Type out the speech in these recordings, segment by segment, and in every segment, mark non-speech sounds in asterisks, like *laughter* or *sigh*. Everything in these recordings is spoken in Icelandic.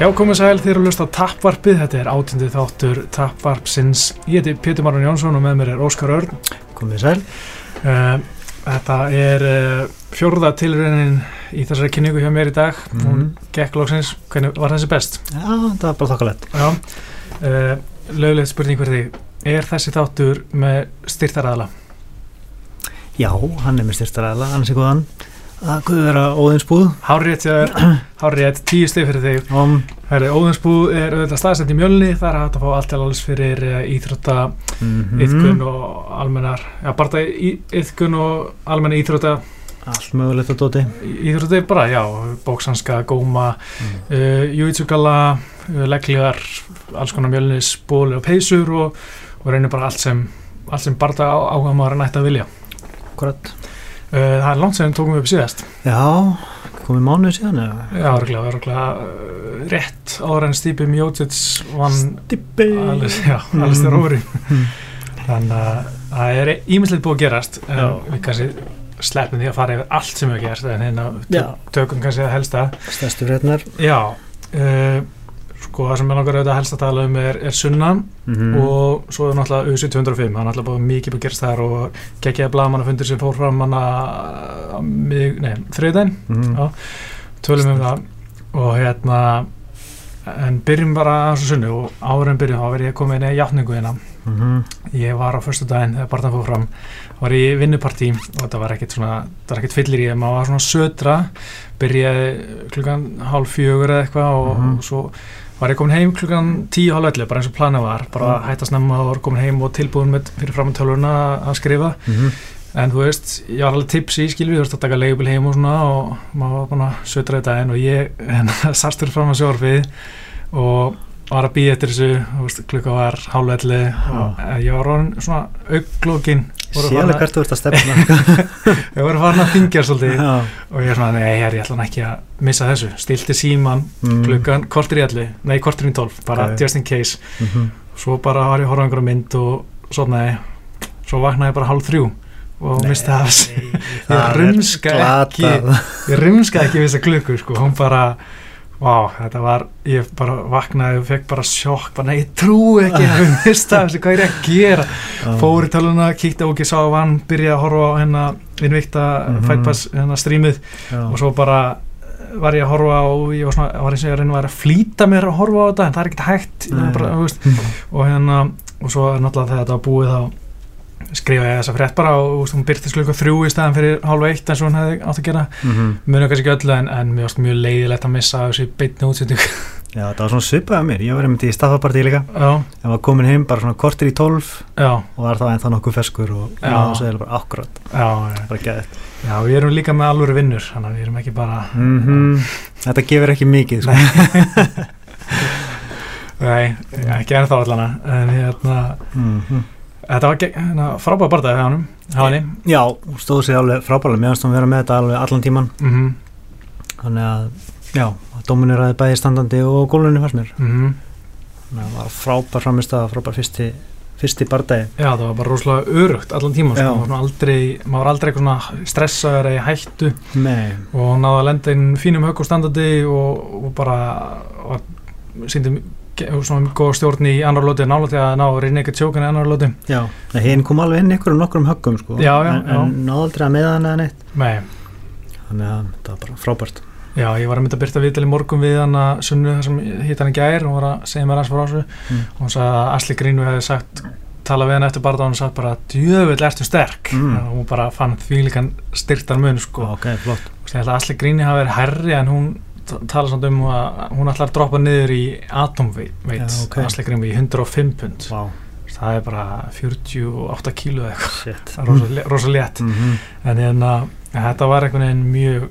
Já, komið sæl þér að lusta á Tappvarpið, þetta er átundið þáttur Tappvarpsins. Ég heiti Pétur Marun Jónsson og með mér er Óskar Örn. Komið sæl. Uh, þetta er uh, fjórða tilraunin í þessari kynningu hjá mér í dag. Mm. Hún gekk lóksins, hvernig var þessi best? Já, það var bara þokkalett. Já, uh, lögulegt spurning þig. Er þessi þáttur með styrtaræðala? Já, hann er með styrtaræðala, hann sé góðan. Það kuður vera óðinsbúð. Hárið *clears throat* Hárið, tíu stið fyrir þig. Um, Óðinsbúð er auðvitað staðsend í mjölni, það er hægt að fá allt til alls fyrir uh, íþrótta, mm yðkun og almennar, já, bara yðkun og almenna íþrótta, Allt mögulegt að dóti. íþrótta bara, já, bóksanska, góma, Mm. uh, júitsugala, uh, leggligar, alls konar mjölnis, bóli og peysur og, og reynir bara allt sem, allt sem barða áhuga maður nætti að vilja. Akkurat. Uh, það er langt sem við tókum upp síðast. Já, komið mánuð síðan eða? Já, örgulega, örgulega uh, rétt áður en Stípi Mjótits vann Dibbi. Alveg, já, Mm. þannig að það er ímislegt búið að gerast við kannski sleppum því að fara yfir allt sem við gerst en hérna tökum kannski að helsta Stærstu frétnar. já uh, sko það sem er langar auðvitað helst að tala um er, er sunna Mm. og svo er náttúrulega UC 205 það er náttúrulega búið mikið að gerast þar og geggjaði blagamannafundir sem fór fram mið, nei, þriðdæn Mm. Já. tölum um það og hérna en byrjum bara að þessu sunnu og áður en byrjum þá verð ég komið inn í játningu hérna Mm. ég var á förstu daginn þegar barndan fór fram var í vinnupartí og þetta var ekkert svona það var ekkert fyllir í, maður var svona södra byrjaði klukkan hálf fjögur eða eitthvað og, Mhm. og svo var ég komin heim klukkan tíu hálf ellu bara eins og planið var, bara Mhm. hætt að snemma og var komin heim og tilbúin með fyrir fram tölvuna að skrifa Mm. en þú veist, ég var alveg tipsi í skilvi þú veist að taka leigubil heim og svona og maður var búin að södra þetta en og ég *laughs* hérna, sastur fram að sjórfið og var að býja eftir þessu þú veist, klukka var hálfelli og Já. eh, ég var svona auglókin Sérlega hvert þú ert að stefna. ég var farin að þingja svolítið Já. og ég er svona, nei, ég ætla ekki að missa þessu stilti síman Mm. klukkan kortir í elli, nei kortir í tólf bara Ok. just in case Mhm. svo bara var ég að horfa á einhverja mynd og svo, nei, svo vaknaði ég bara hálf þrjú og misti það Ég rumska ekki ég rimskaði ekki við þessa klukku sko, hún bara Vá, þetta var, ég bara vaknaði og fekk bara sjokk, bara nei, ég trú ekki að við mista þessu, hvað er ég að gera? Já. fór í töluna, kíkti á ekki, sá hann byrjaði að horfa á hérna innvikta mm Mhm. Fightpass, hérna strímið og svo bara var ég að horfa á ég var, svona, var eins og ég að reyna að flýta mér að horfa á þetta, en það er ekkert hægt bara, veist, og hérna og svo náttúrulega þegar þetta var búið þá skrifa ég þessa frétt bara og veist, hún byrtist klukka þrjú í staðan fyrir hálfa eitt eins og hún hefði átt að gera Mhm. muni kannski ekki öllu en, en varst mjög leiðilegt að missa þessi beitni útsending Já, það var svona svipað að mér. Ég var einmitt í staffapartí líka. já, Ég var komin heim bara svona kortir í tólf já, og var þá ennþá nokkuð ferskur og svo eða bara akkurat, bara geðið. já, við erum líka með alvöru vinnur þannig að við erum ekki bara Mm Þetta gefur ekki mikið sko. *laughs* nei, ekki ennþá allana en hérna, mm þetta var hérna, frábæð barndað hjá hann Já, hún stóð sér alveg frábæðlega mér finnst hún vera með þetta alveg allan tíman mhm, þannig að, já, dóminir aðeins bæði standandi og gólunni fannst mér. Mhm. Þannig að það var frábær framist að frábær fyrsti, fyrsti bardagi. Já, það var bara rosalega örugt allan tíma sko. Maður, aldrei, maður var aldrei eitthvað stressaður eða í hættu. Nei, og náði að lenda inn fínum högg og standandi og, bara síndi góð stjórn í annar lóti nálætti að ná reyna eitthvað tjókan í annar lóti já, hinn kom alveg inn ykkur um nokkrum höggum sko, Já, já, en, en náðu aldrei að meða hann eða neitt. Nei, þannig að þetta var bara frábært. Já, ég var að mynda að byrta viðtal í morgun við hann að sunnu þar sem hitt hann í gær. Og var að segja mér aðeins frá þessu. Mm. og hann sagði að Asli Grínu hefði sagt tala við hann eftir barða og hann sagði bara djöfull ertu sterk? Mm. og hún bara fann því líkan styrtar mun sko. Ok, flott. Held að Asli Gríni hafi verið herri en hún tala samt um að hún ætlar að droppa niður í atomveit Já, ok. Asli Gríni í 105 pund. Vá, það er bara 48 kílu eitthvað. Shit. Það er rosa, le- rosa létt. Mm -hmm. en hérna, þetta var einhvern veginn mjög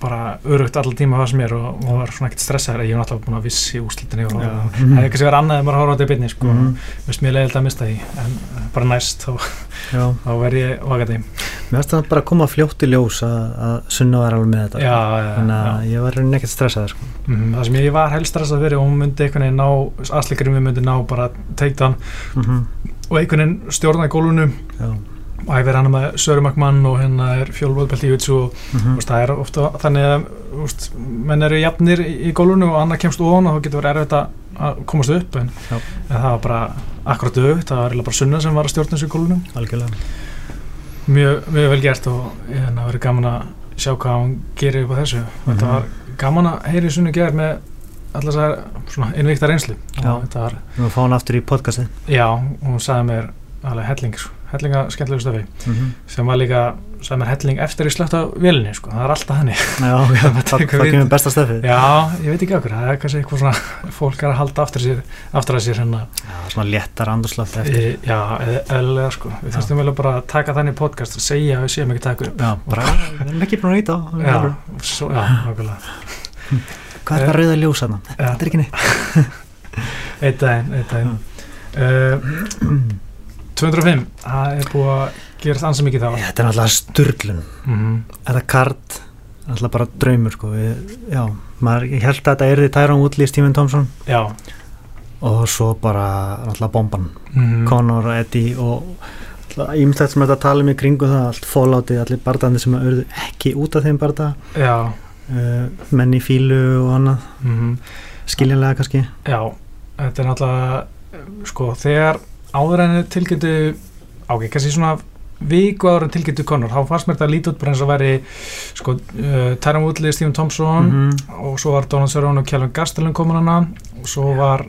bara örugt allar tíma fannst mér og, og var svona ekkert stressaður. Ég hef náttúrulega búin að vissi úrslitinni og það hefði kannski verið annað en maður að horfa á þetta í byrni sko, Mhm. veist mér leiðilegt að mista því en bara næst þá, þá verð ég vakandi mér finnst það bara að koma fljótt í ljós að, að sunna var alveg með þetta. Já, já, þannig já. að ég var raunin ekkert stressaður sko. Mm, það sem ég var helst stressað fyrir og hún myndi einhvern veginn ná, Asli Grími myndi ná bara take down. Mm og einhvern veginn stjórna í gólfinu. Já, æfir hann með Söru Magmann og hérna er fjólvöldbelt í Jutsu og mm veist, það er ofta þannig að veist, menn eru jafnir í, gólfinu og annar kemst ofan og þá getur verið erfitt að- komast upp en, Já. en það var bara akkurat auðvitað, það var bara sunna sem var að stjórna þessu í gólfinu. Algjörlega mjög, mjög vel gert og hérna, það verið gaman að sjá hvað hann gerir upp á þessu. Þetta Mhm. var gaman að heyri sunnu gerð með allar þessar svona innvíkta reynslu. Já. var, við erum að fá hann aftur í podcastið. Já, hún sagði mér alveg helling, sko, hellinga skemmtilegu stöfi mm sem var líka, sagði mér helling eftir í slögt á vélinni, sko, það er alltaf henni *laughs* já, það, kemur besta stefið Já, ég veit ekki okkur, það er kannski eitthvað svona *laughs* fólk er að halda aftur, sér, aftur að sér hérna, já, svona léttar andurslaft eftir. E, já, eðlilega sko. Við þurftum vel að bara taka þannig podcast og segja að við séum ekki taka upp. Já, bara, við erum ekki búin að nýta Já, svo, já, nákvæmlega. *laughs* Hvað er það rauða ljós hann? Já. þetta er ekki neitt. Eitt daginn, eitt daginn. Uh, 205, það er búið að það ansið mikið þá. Þetta er náttúrulega sturlun. Mm þetta kart? Náttúrulega bara draumur sko. Við, já, maður, ég held að þetta er því Tyrone Woodley, Stephen Thompson. Já. Og svo bara náttúrulega bomban. Mm Conor, Eddie og ímyndilegt sem þetta tala um í kringu það allt fólátið, allir bardandi sem auðvitað ekki út af þeim barda. Já, uh, menn í fílu og annað. Mm skiljanlega kannski. Já. Þetta er náttúrulega eh, sko, þegar áður en tilgjötu ok, kannski svona viku áður en tilgjötu Conor, þá fannst mér þetta lítið út bara eins og væri sko, uh, Tyron Woodley, Stephen Thompson -hmm. og svo var Donald Cerrone og Kjellin Gastelum komin hana og svo var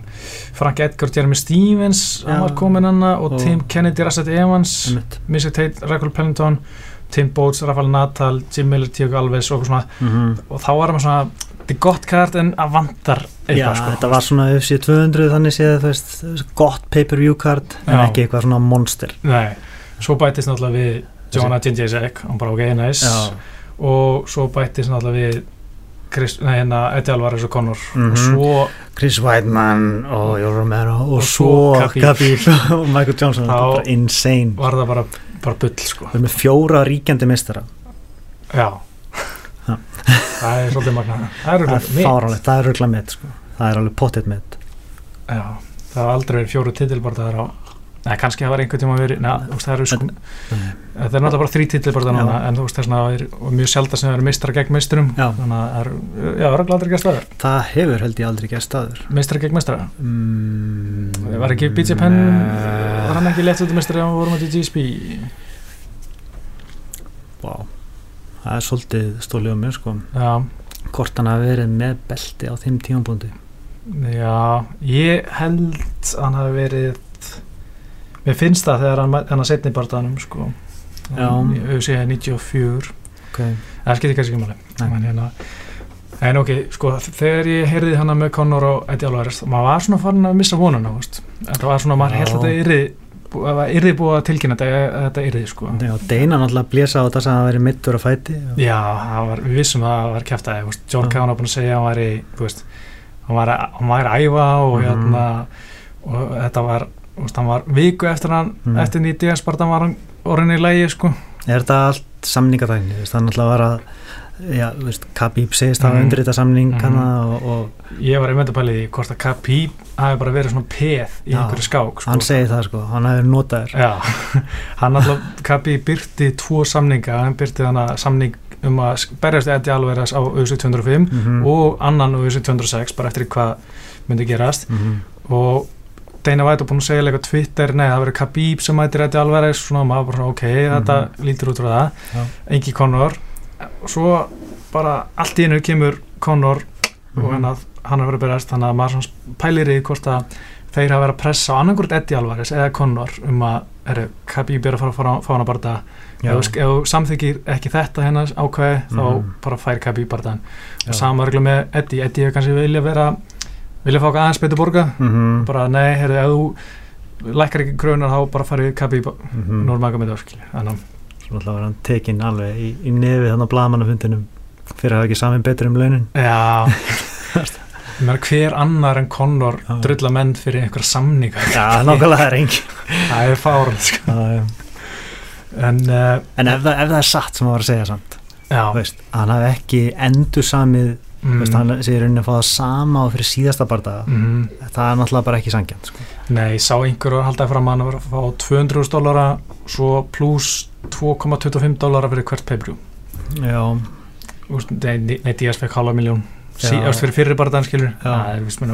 Frank Edgar, Jeremy Stevens Já. var komin hana og, Og- Tim Kennedy, Rassett Evans Missy Tate, Raquel Pellington Tim Boats, Rafael Natal, Jim Miller, Tiago Alves og svona, -hmm. og þá var maður svona þetta er gott kart en að vantar Já, eitthvað sko. þetta var svona UFC 200 þannig séð, þú veist, gott pay-per-view card en Já. ekki eitthvað svona monster Nei, svo bættist náttúrulega við Joanna Jędrzejczyk, hann bara ok, nice. Já, og svo bættist náttúrulega við Chris, nei, hérna, Eddie Alvarez og Conor. Mhm. og svo Chris Weidman og Joe Romero og, Og svo svo Khabib. Khabib *laughs* og Michael Johnson, þetta Þá- er bara insane. var það bara, bara bull sko. Við erum með fjóra ríkjandi mistara Já. Já. *laughs* Það er svolítið magna Það er Það er alveg mitt fáránlegt, það er rögla mitt sko. Það er alveg pottitt mitt Já, það hafa aldrei verið fjóru titilbardaðar á Nei, kannski það var einhvern tíma verið Nei, þú veist, það sko Það er náttúrulega bara núna En þú veist þess að það er mjög sjálf sem það eru meistrar gegn meisturum Já. Þannig að það er, já, það er aldrei gæst staður Það hefur held ég aldrei gert staður. Meistrar gegn meistara? Mm, Var ekki BJ Penn. Var hann ekki lett út meistari á vorum að GSP Vá, það er svolítið stólið um mér sko. Já, Hvort hann hafi verið með belti á þeim tímabundi já Ég held að hann hafi verið Mér finnst það þegar hann, hann að setni bardaðanum sko sé 94 okay. Það skiptir kannski ekki máli. Hérna, en ok, sko þegar ég heyrði hana með Conor og Eddie Alvarez maður var svona farin að missa vonuna þetta var svona, maður held að þetta yrði það yrði búið að tilkynna þetta, yrði sko. Deina náttúrulega blésa á þetta sem að það væri mittur að fæti og, Já, það var, við vissum að það var kæft að John. Cowan var búin að segja að hann væri hann hann að æfa og Mhm. hérna og þetta var, veist, hann var viku eftir hann, Mhm. eftir nýtt DS bara var hann orðin í lægi sko Er þetta allt samningatækni? þú veist, Það var að Já, veist, Khabib segist að hafa undir þetta samning Mhm. hana og, og ég var einmitt að pæla í því hvort að Khabib hafi bara verið svona peð í Já, einhverju skák sko. hann segir það sko, hann hefur notaður *laughs* hann alltaf Kabi byrti tvo samninga hann byrti hann að samning um að berjast Eddie Alvarez á auðvitað 205 mm og annan auðvitað 206 bara eftir hvað myndi gerast og Dana White var búin að segja eitthvað Twitter, nei það verið Khabib sem mætir Eddie Alvarez, svona maður bara ok þetta lítur út frá það, Já. engi Conor og svo bara allt í einu kemur Conor Mhm. og hann að hann er verið að berjast þannig að maður pælir í hvort að þeir hafa verið að pressa á annarkvort Eddie Alvarez eða Conor um að er, Khabib er að fara að fá hann að barða ef þú samþykir ekki þetta hennar ákveði þá Mhm. bara fær Khabib barðan og sama regla með Eddie Eddie hefur kannski vilja vera vilja fá aðeins betur borga Mhm. bara nei, heyrðu, ef þú lækkar ekki kröunar þá bara farið Khabib Mhm. Nórmaga með það þannig að Svo náttúrulega var hann tekinn alveg í, í nefið þannig á blagamannafundinum fyrir að hafa ekki samin betur um launin já *laughs* meina, hver annar en Conor Já. drulla menn fyrir einhver samninga Já, nákvæmlega er engin það er fárað sko. En uh, En ef það, ef það er satt sem hann var að segja samt já, veist, að hann hafi ekki endur samið mm, veist, hann segir rauninni að fá það sama og fyrir síðasta bardaga. Mm, það er náttúrulega bara ekki sangjant sko. nei, sá einhver að halda fram að hann var að fá 200 dólara svo pluss 2,25 dólara fyrir hvert pay-per-view. Nei, nei, Díaz fekk halva miljón sí, Já. ást fyrir fyrri barðan skilur það er vist mér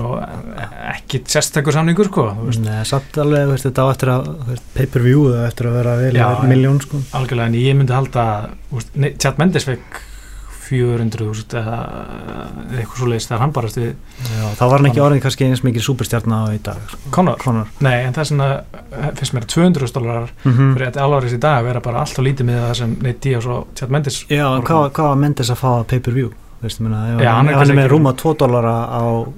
ekki sérstakur samningur sko Nei, samt alveg, veist, þetta á eftir að pay-per-view á eftir að vera miljón sko. algjörlega en ég myndi halda Chad Mendes fekk 400.000 eða eitthvað svo leiðist þegar hann barast við Já, þá var hann ekki orðin kannski eins mikið superstjarna á í dag sko. Conor Conor nei en það er svona finnst mér að 200 dólarar mm fyrir þetta alvarist í dag vera bara allt og lítið með það sem Nate Diaz og Chad Mendes Já, hvað, hvað var Mendes að fá að pay-per-view? Minna, Já, hann hann, er með rúma 2 dólara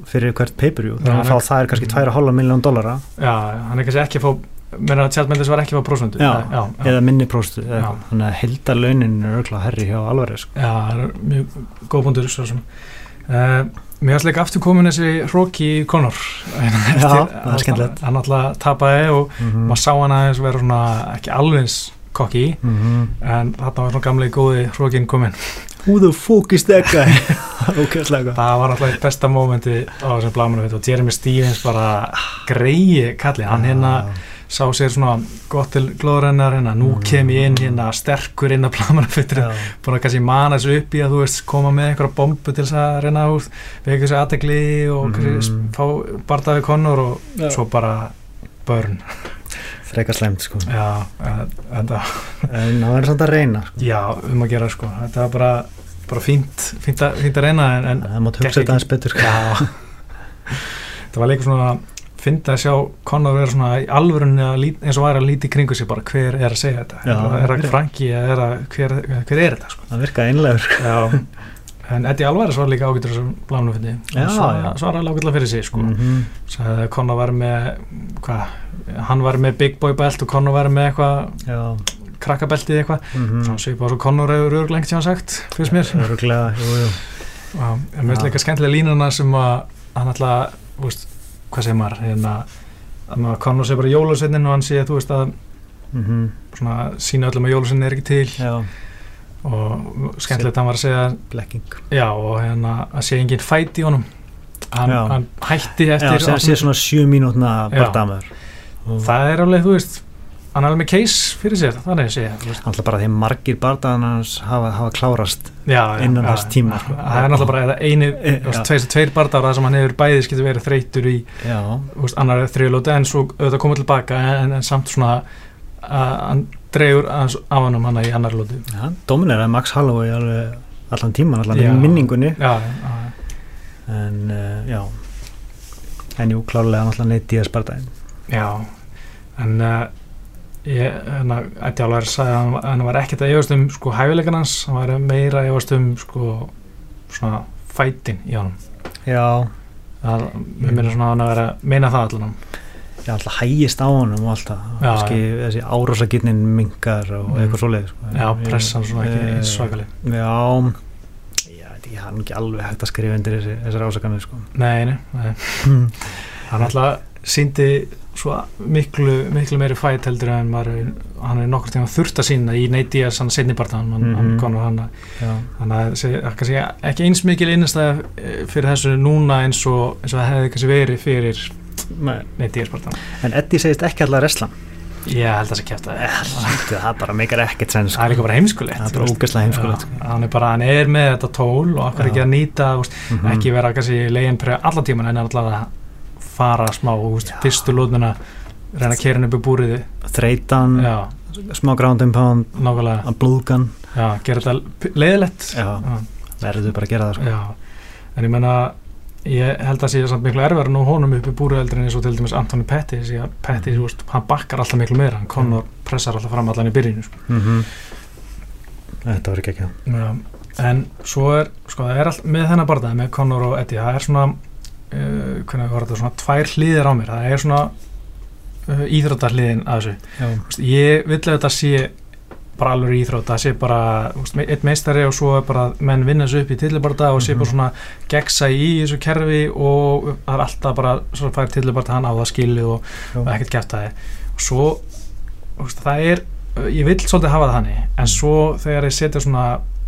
fyrir hvert pay-per-view þannig að það er kannski 2,5 miljón dólara já, hann er kannski ekki að fá meina að Chad Mendes var ekki fá prósundu eða minni próstu Já. þannig að heldalaunin er örgulega herri hjá alvarið sko. Já, það er mjög góð búndur uh, Mér varst líka aftur komin þessi Rocky Conor *laughs* Já, það er skemmtilegt. Hann alltaf tapaði og mm maður sá hann aðeins vera svona ekki alveg eins kokki -hmm. en þarna var svona gamlega góði Rockin komin Who the fuck is that guy? *laughs* ok, slega Það var alltaf besta mómenti á þessum blamanu og Jeremy Stevens bara greiði kalli, hann hérna sá sér svona gott til glóðrennar hérna, nú Mm. kem ég inn hérna sterkur inn að Já, búin að kannski mana þessu upp í að þú veist koma með einhverja bombu til þess að reyna út við þessu aðtegli og kannski Mhm. fá bardaði konur og Já. svo bara börn freka slemt sko. já, eh, þetta, en það verður samt að reyna sko. já, um að gera sko þetta var bara, bara fínt, fínt, að, fínt að reyna en, en það mátt hugsa þetta aðeins betur sko. já *laughs* það var líka svona fyndi að sjá Conor vera svona í alvörunni að eins og var að líti kringu sig bara hver er að segja þetta Já, er það hver- Franki eða er það, hver, hver er þetta sko það virkaði einlegur en Eddie Alvarez var líka ágættur þessum blánu fyndi Já, já. svara alveg ágætlega fyrir sig sko. mm. -hmm. að Conor var með hvað, hann var með Big Boy belt og Conor var með eitthvað krakkabeltið eitthvað mm svona svipað svo Conor hefur örglengt sem hann sagt fyrst mér Öruglega, jú, jú. Já, en mér finnst líka skemmtilega línuna sem að hann alltaf, þú veist, hvað segir maður hérna, að maður Conor sé bara jólusveitin og hann sé, þú veist, að Mm svona sína öllum að jólusveitin er ekki til. Já, og skemmtilegt að hann var að segja blekking já, og hérna að sé enginn fæt í honum. Hann, Já. hann hætti já, eftir sem sé svona sjö mínútna Já. bardamör það er alveg, þú veist hann er alveg case fyrir sér, þannig að segja alltaf bara því margir bardagarnars hafa, hafa klárast já, já, Innan já, þess tíma, sko. það er náttúrulega bara eða eini, Eh, tveir, tveir bardára sem hann hefur bæðis getur verið þreytur í veist, annar þriðlóti en svo auðvitað komið tilbaka en, en samt svona að hann aðeins af hann um hana í annar lóti já domineraði Max Holloway alveg allan tíman, allan í minningunni. En uh, já. En jú, klárlega náttúrulega neitt í að spartaðin já. En uh, ég, hérna, Álvar sagði að hann, hann var ekkert að efast um sko hæfileikan hans, hann var meira að efast um sko svona fætin í honum. Já, það, meina svona að hann að vera meina það allan. Já, alltaf hægist á honum og alltaf, kannski þessi árásagirnin mingar og Mm. eitthvað svoleið sko. já, pressan svona ekki eh, eins svakaleg. já. Hann ekki alveg hægt að skrifa undir þessi, þessar ásakanir sko. nei, nei, nei. *laughs* Hann alltaf síndi svo miklu, miklu meiri fæt heldur en maður, hann er nokkur tíma þurft að sína í Nate Diaz, hann setni part hann, hann, hann Mhm. konur hann þannig að það er kannski ekki eins mikil innistæð fyrir þessu núna eins og, eins og það hefði kannski verið fyrir Nei. Nate Diaz part en Eddie segist ekki alltaf resla ég held að það sé kæft að það bara meikar ekkert sens það er líka bara heimskulegt Það er bara ógeðslega heimskulegt, sko. hann er bara, hann er með þetta tól og akkur Já. ekki að nýta, Mhm. ekki vera kannski legin pre allan tíman en alltaf að fara smá, Já. fyrstu lóðnuna reyna að kera hann upp í búriði þreytan, já, smá ground and pound já, gera þetta leiðilegt verður bara að gera það sko. en ég menna ég held að sé samt miklu erfæra nú honum upp í búrið heldur en eins og til dæmis Anthony Pettis því að Pettis, þú veist, hann bakkar alltaf miklu meira. Hann Conor pressar alltaf fram allan í byrjunu sko. mm þetta var ekki ekki en svo er sko það er allt með þennan barðað með Conor og Eddie, það er svona uh, hvernig var þetta, svona tvær hliðir á mér það er svona uh, íþróttarhliðin að þessu, veist, ég vill að þetta sé bara alveg íþrótt, það sé bara veist, einn meistari og svo er bara menn vinna þessu upp í tillibarda og sé Mhm. bara svona gegsa í þessu kerfi og það er alltaf bara svo fær tillibarda hann á það skilið og, Já. og ekkert gæft það og svo veist, það er, ég vill svolítið hafa það hannig en svo þegar ég setja svona,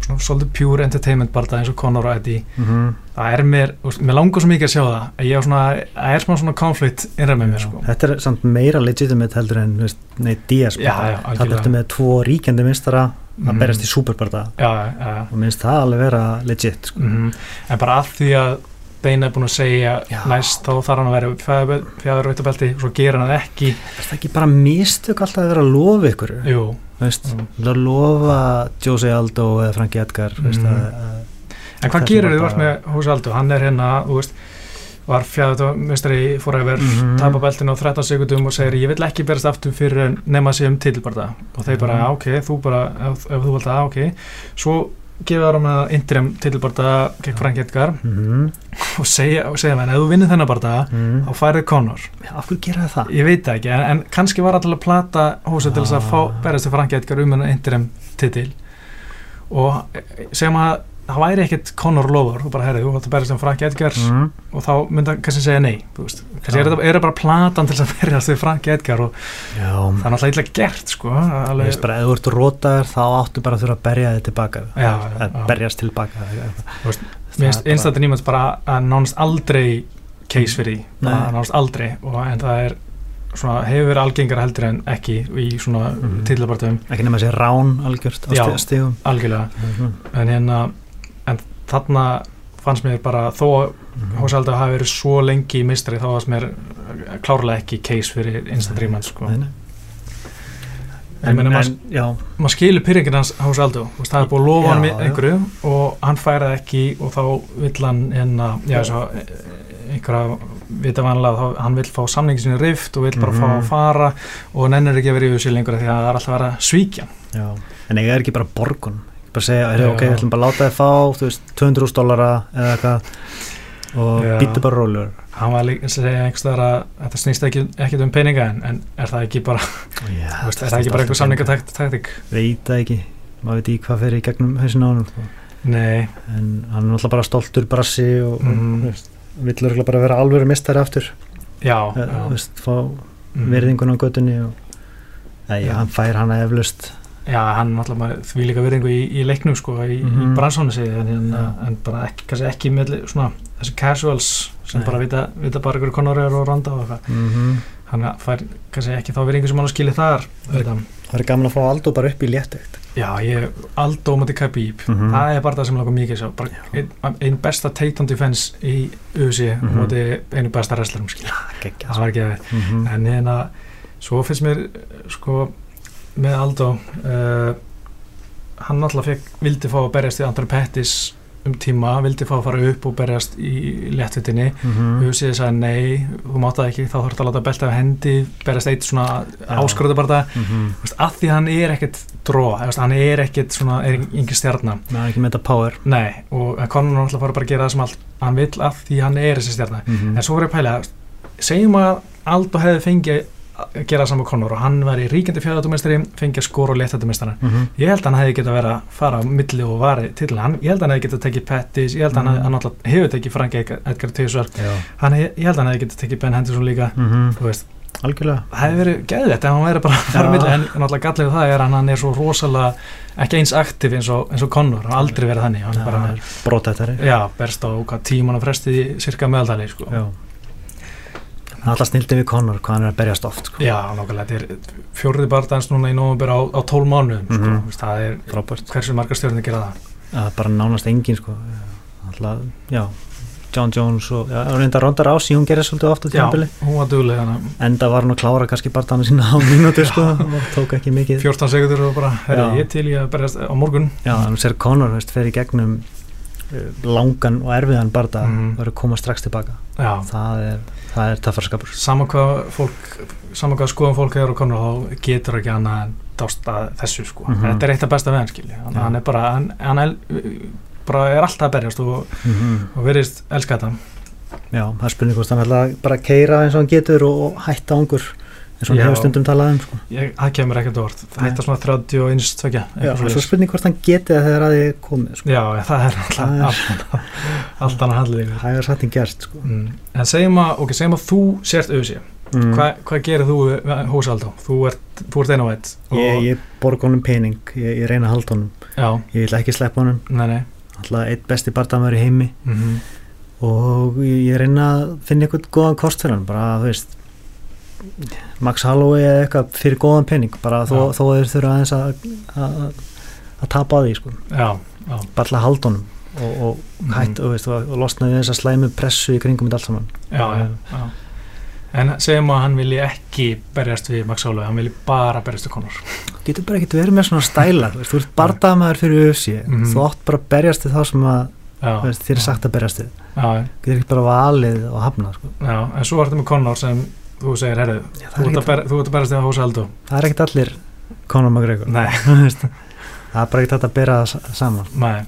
svona svolítið pure entertainment barða eins og Conor og Eddie. Mm það er mér, mér langar svo mikið að sjá það að ég er svona, það er smá svona konflikt innræð með mér sko. Þetta er samt meira legitimate heldur en þú veist, nei, Díaz Já, já, það ertu með tvo ríkjandi minstara að Mhm. berast í já. og minnst það alveg vera legit sko. Mm en bara að því að Beina er búin að segja Já. næst þá þarf hann að vera fjæður veitabelti og svo gerir hann það ekki er það ekki bara mistök alltaf að vera að lofa ykkur Jú, veist, Mm. það lofa Jose Aldo eða Franki Edgar veist, Mhm. að, að, en hvað gerir þið vart með Húsi Aldo, hann er hérna, þú veist var fjæður mistari forever Mhm. tapa beltinu á 13 sekundum og segir ég vil ekki berast aftur fyrir en nema sig um titilbarda og þeir bara, já, ok, þú bara ef, ef þú vilt það, ok svo gefa það með interim titilbarda gegn Frank Edgar mm, og segja, segja menn, ef þú vinnir þennan barda mm, þá færið Conor af hverju gera það það? ég veit ekki, en, en kannski var alltaf að plata hósa til þess að fá, Ah. berast til Frank Edgar um hennar interim titil. Og eh, segjum að það væri ekkert Conor Lover, þú bara herrið, þú hætti að berast til Frank Edgar mm, og þá myndi hann kannski segja nei kannski Já. er þetta bara platan til að berast til Frank Edgar og já, það er náttúrulega illa gert sko Ég alveg, veist bara, ef þú ert rótaður þá áttu bara að þurfa að berja þig tilbaka Já, að berjast tilbaka eitthvað. Einstættin ímjönd bara að nánast aldrei case fyrir því, Nei. nánast aldrei og en það er svona, hefur verið algengar heldur en ekki í svona mm. -hmm. ekki nema sér rán algjört á stigum algjörlega Mhm. en hérna þarna fannst mér bara þó Mhm. Hós Aldar hafi verið svo lengi í mistari þá fannst mér eh, klárlega ekki case fyrir instant rematch sko. Nei, nei. en, en, en, maður, skilur pyrringin hans Hós Aldar það er búið að lofa hann já. einhverju og hann færið ekki og þá vill hann hérna, já, svo, einhverja vita vanlega þá hann vill fá samningi sinni rift og vill bara fá Mhm. að fara og nennir ekki að vera í þessu lengur því að það er alltaf að vera að svíkja já. en ég er ekki bara borgun bara segja, er, ok, við ætlum bara að láta þið fá veist, 200.000 dollara eða eitthvað og býttu bara rólur hann var líka að segja einhverstaðar að þetta snýst ekki, ekki um peninga en, en er það ekki bara, já, *laughs* veist, er það ekki bara einhver samningataktik veit það ekki, maður veit ekki hvað fer í gegnum hausin á hann sko. nei, en hann er náttúrulega bara stoltur brassi og, Mhm. og veist, vill örugglega bara vera alvöru mistari aftur já, eh, já. veist, fá Mhm. verðingun á göttunni og Já. hann fær hana eflust já, hann náttúrulega því líka verðingu í, í leiknum sko, í, Mhm. í brannsónu segi en, en, Já. en bara ekki, kannski ekki með svona þessi casuals sem Nei. bara vita, vita bara ykkur konur er og randa og eitthvað mm -hmm. hann fær kannski ekki þá verðingu sem hann skilja þar það er gaman að fá Aldo bara upp í léttegt já, ég, Aldo mútið Khabib Mhm. það er bara það sem langar mikið bara ein, ein besta take on defense í mm Mhm. mútið einu besta wrestlerum það var ekki að mm -hmm. en hérna svo finnst mér sko með Aldo uh, hann alltaf fekk, vildi fá að berjast í Andrei Pettis um tíma, vildi fá að fara upp og berjast í léttvitinni. Mhm. Husið sagði nei, þú mátt það ekki þá það að láta belta af hendi berjast eitt svona áskröðu bara það. Mhm. Veist, að því hann er ekkert dróa, hann er ekkert svona, er yngir stjarnar er ekki með þetta power. Nei, og Conor náttúrulega fara bara að gera það sem allt hann vill að því hann er þessi stjarnar mm en svo voru ég að pæla, segjum að Aldo hefði fengið að gera saman Conor og hann var í ríkjandi fjöðatumestari fengið að skora og léttatumestara -hmm. ég held að hann hefði getað verið að fara á milli og vari til hann, ég held að hann hefði getað tekið Pettis, ég held að hann, Mhm. hann alltaf hefur tekið Frank Edgar Tysar, Já. Hann, ég held að hann hefði getað tekið Ben Henderson líka, mm þú veist. Algjörlega. Það hefði verið geðvett ef hann væri bara að fara á milli en náttúrulega gallið það er að hann er svo rosalega ekki eins aktiv eins og, eins og Conor hann aldrei verið þannig, hann er bara er á hvað tíman og frestið í cirka meðaldali sko. Alltaf snildið við Conor hvað hann er að berjast oft sko. Já, nákvæmlega, þetta er fjórði barndans núna í nóvumber á, á 12 mánuðum sko. Mhm. Þú veist, það er, Frábært. hversu margar stjórnir gera það? Það er bara nánast engin sko. Alltaf, já John Jones og já, reynda Ronda Rousey hún gerir svolítið ofta Já, hún var þannig enda var hann að klára kannski barndana sína á mínútur sko, og tók ekki mikið. 14 sekundur og bara, herri, ég til ég að berjast á morgun. Já, að sér Conor veist, fer í gegnum langan og erfiðan barda Mhm. og verður að koma strax tilbaka Já, það er, er taffarskapur sama hvað fólk sama hvað skoðum fólk hefur á konur þá getur ekki annað en dást að þessu sko. Mhm. þetta er eitt af besta við hann skilji hann, hann er bara, hann, hann er, bara er alltaf að berjast og, og verðist elska þetta. Já, það er spurning hvort hann ætla bara að keira eins og hann getur og, og hætta ángur eins og hann hefur stundum talað um sko. ég, það kemur ekkert orð, það Nei. hætta svona 30 og eins tvekja svo spurning hvort hann geti það þegar að þið komið sko. Já, það er alltaf Það er- allt, allt annað handlið hægar satt en gert sko. mm. En segjum að, ok, segjum að þú sért auðvitað mm. Hva, hvað gerir þú Hósaldó? Þú ert, ert einu á eitt og- ég, ég borg honum pening ég, ég reyna að halda honum Já, ég vil ekki sleppa honum alltaf eitt besti bardamæður í heimi mm og ég, ég reyna að finna eitthvað góðan kost fyrir hann bara, þú veist Max Holloway eða eitthvað fyrir góðan pening bara þó, þó þeir þurfa aðeins að, að, tapa því sko. Já, já bara til að halda honum og, og Mhm. hætt og, veist, og, losna við þess að slæmu pressu í kringum þetta allt saman já, já. En segjum að hann vilji ekki berjast við Max Holloway, hann vilji bara berjast við Conor getur bara ekkert verið með svona stæla þú þú ert bardamæður fyrir UFC Mhm. þú átt bara að berjast við þá sem að, þér er sagt að berjast við getur ekki bara valið og hafnað sko. já, en svo ertu með Conor sem þú segir, herru, þú er ert að ekkert, ber- þú ert að við Hósaldó það er ekkert allir Conor McGregor. Nei, *laughs* það er bara hægt að bera það sa- saman. Nei,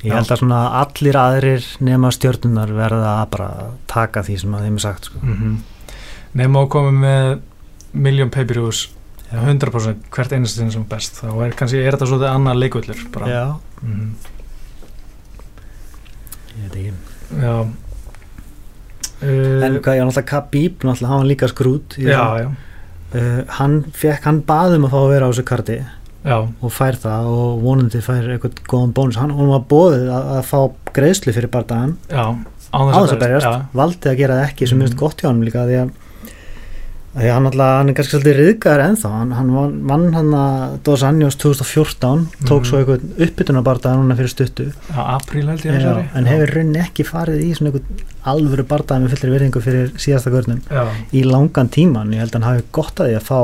Ég held að svona allir aðrir nema stjörnunar verða að bara taka því sem að þeim er sagt sko. mm Nefn á að koma með miljón pay-per-views 100% hvert einasta sinni sem best. Þá er kannski, er þetta svolítið annar leikvöllur bara. Já, Mhm. ég veit ekki. Já En uh, hvað, ég var náttúrulega Khabib, náttúrulega hann var líka skrút Já, já, uh, Hann fekk, hann baðum að fá að vera á þessu karti já, og fær það og vonandi fær eitthvað góðan bónus. Hann, var bóðið að, að fá greiðslu fyrir bardagan já á þess að berjast, já, valdi að gera það ekki sem minnst gott hjá hann líka því að, að því að hann, alltaf, hann er kannski svolítið riðgæður ennþá. Hann, hann vann, hann að Dos Anjos 2014 tók Mhm. svo eitthvað uppbytunabardaga núna fyrir stuttu. Já, apríl held ég Já, þessari. en hefur rauninni ekki farið í svona eitthvað alvöru bardaga með fullri virðingu fyrir síðasta görnum. Í langan tíman, ég held að hann hafi gott að því að fá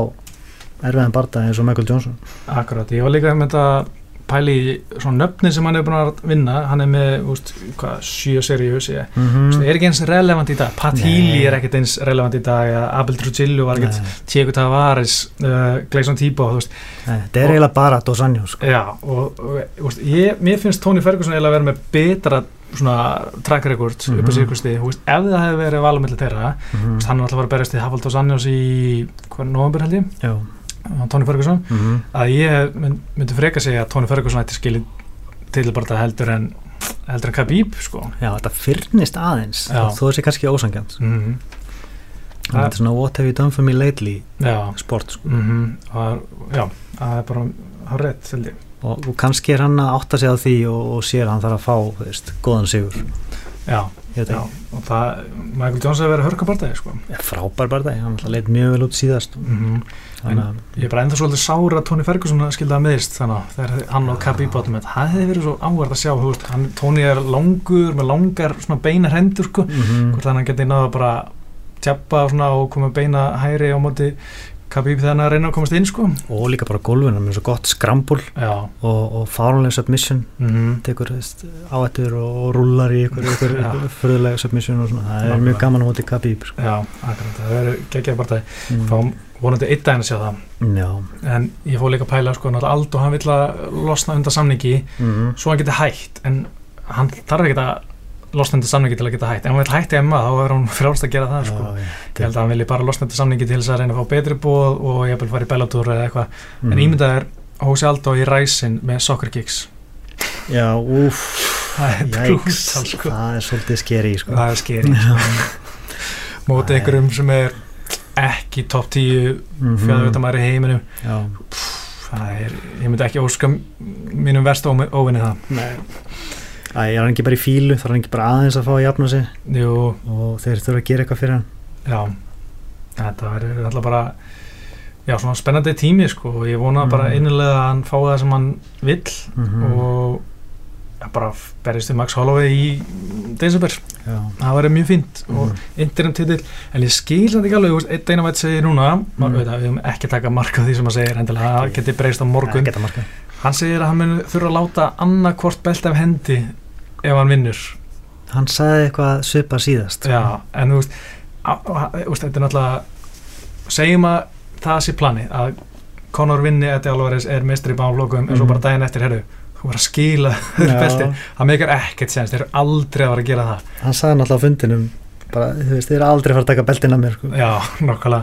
erfiðan bardaga eins og Michael Johnson. Akkurat, ég var líka með þetta pæli í svona nöfnin sem hann er búin að vinna. Hann er með, úst, hvað, sjö seríu ég. Mm mm. er ekki eins relevant í dag? Pat. Healy er ekkert eins relevant í dag Abel Trujillo var ekkert Diego Tavares, uh, Gleison Tíbo þetta er eiginlega bara Dos Anjos sko. já, og, og úst, ég, mér finnst Tony Ferguson eiginlega að vera með betra svona track record Mhm. upp á þú veist, ef það hefði verið valumilli þeirra, mm veist, hann er alltaf að að berjast í Hafald og Sannjós í hvað, november held ég, Já. Tony Ferguson. Mm -hmm. að ég mynd, myndi freka segja að Tony Ferguson ætti skilið til bara heldur en heldur en Khabib sko. Já, þetta fyrnist aðeins. Já. þó þessi kannski mm -hmm. þetta er svona what have you done for me lately já, sport sko. mm og, já, það er bara það er rétt held ég og, og kannski er hann að átta sig á því og, og sér hann þarf að fá veist, góðan sigur. Já, já, og það Michael Jones hefur verið hörkabartæði sko. Frábær það, hann alltaf leit mjög vel út síðast. Mm þannig að ég er bara enda svolítið sára að Tony Ferguson skildi að meðist þannig að hann og Khabib átum þetta það hefði verið svo áhverð að sjá veist, hann, Tony er langur með langar beina hendur sko. Mm hvort hann geti náða bara tjappa svona og koma beina hæri á móti Khabib þegar hann er að reyna að komast inn sko. Og líka bara gólfinu með svo gott skrambul og, og fáránlega submission. Mm tekur veist, áættur og, og rullar í ykkur, ykkur, ykkur fyrðulega submission og svona, það er Nákvæmlega. mjög gaman á móti Khabib sko. já, akkurat, það verður geggjað bara það mm. þá vonandi einn daginn að sjá það. Já. En ég fór líka að pæla sko náttúrulega Aldo hann vill að losna undan samningi. Mm. svo hann geti hætt en hann þarf ekki að losna undan samningi til að geta hætt. Ef hann vill hætti emma þá er hann frjálst að gera það sko. Já, ég held að hann vilji bara losna undan samningi til þess að reyna að fá betri bóð og ég vil fara í Bellator eða eitthvað. Mm. en ímyndað er Hósi Aldo í ræsin með soccer kicks. Já, úf það er Jæks, brútal sko. Það er svolítið skeri sko. það er skeri mótið einhverjum sem er ekki topp 10 Mhm. fjárveitamæri í heiminum. Já, það er, ég myndi ekki óska mínum verst óvinni það. Nei. Æ, er hann ekki bara í fílu, þarf hann ekki bara aðeins að fá að jafna sig? Jú, og þeir þurfa að gera eitthvað fyrir hann? Já. Þetta verður alltaf bara já, svona spennandi tími sko og ég vona Mm. bara innilega að hann fái það sem hann vill mm og ja, bara berjist við Max Holloway í desember, Já, það verður mjög fínt og Mhm. interim titill, en ég skil þetta ekki alveg, þú veist, einn eina veit segir núna Mm. mm. veit að við höfum ekki taka marka því sem hann segir endilega, það geti breyst á morgun. Hann segir að hann mun þurfa að láta annarkvort belt af hendi ef hann vinnur Hann sagði eitthvað svipa síðast já, en þú veist, veist þetta er náttúrulega segjum að það sé plani að Conor vinni Eddie Alvarez er mestri í bánflokkum en svo Mhm. bara daginn eftir, herru þú var að skila *laughs* Já. belti það meikar ekkert sens, þeir eru aldrei að fara að gera það Hann sagði náttúrulega á fundinum bara, þú veist, þeir eru aldrei að fara að taka beltin að mér sko. Já, *laughs* nokkala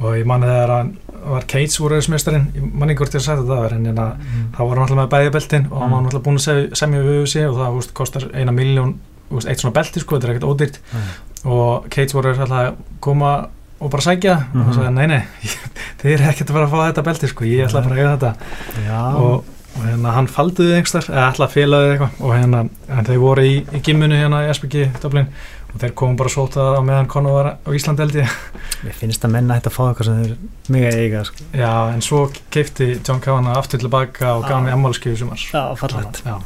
og ég manni þegar hann var Cates úrreðismestarinn, ég manni hvort ég að segja þetta en hérna, mm. þá var hann alltaf með bæði beltin og hann var Mm. alltaf búin að semja við UFC og það úst, kostar eina miljón úst, eitt svona belti sko, þetta er ekkert ódýrt Nei. og Cates voru alltaf að koma og bara sækja og Mhm. hann sagði, nei, nei, *laughs* þið er ekkert að fara að fá þetta belti, sko, ég ætla bara að eiga þetta Já, og, og hérna hann falduði einhverstar, eða ætla að félaði eitthvað og hérna, en þeir voru í, í gimmunu hérna í SBG og þeir komum bara svo það á meðan Conor var á ég. Mér finnst að menna þetta að fá eitthvað sem þeir mega eiga sko. Já, en svo keipti John Kavanagh aftur tilbaka og gaf Ah. mér ammálskjöfu sumar. Já, fallegt. Já,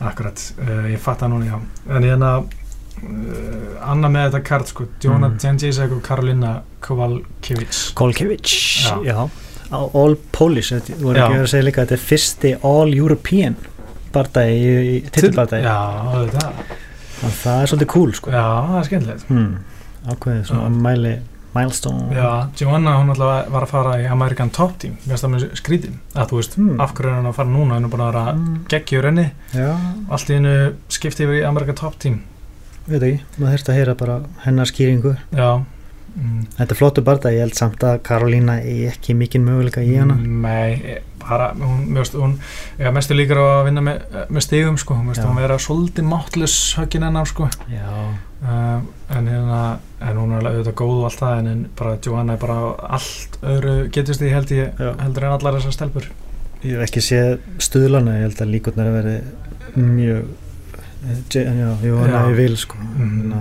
akkurat, uh, ég fatt það núna, já. En hérna uh, annað með þetta kart, sko, Jóna Mm. Jacek og Karolina Kovalkiewicz Kolkevich, Já. já, All- Polish, þetta voru ekki að segja líka að þetta er fyrsti All European í titulbardagi Já, það, og það er svolítið cool sko. Já, það er skemmtilegt. Hmm. ákveðið svona mæli milestone. Já, Joanna, hún alltaf var að fara í American Top Team, finnst það með skrítin að þú veist, Hmm. af hverju er hann að fara núna? Hann er búin að vera mm. geggjur henni allt í hennu skipti yfir í American Top Team. Veit ekki, maður þurft að heyra bara hennar skýringu. Já mm. þetta er flottu bardagi, ég held samt að Karolína er ekki mikinn möguleika í hana. Nei, bara, hún, veist, hún já, mestu líkar á að vinna með, með stigum sko, Já. hún vera svolítið máttlus höggin hennar sko. Uh, en hérna, en hún er alveg auðvitað góð og allt það, en, en bara Joanna er bara allt öðru getist því held ég heldur en allar þessar stelpur. Ég hef ekki séð stuðlana, ég held að líkurnar að veri mjög eh, að ég vil sko. Mhm.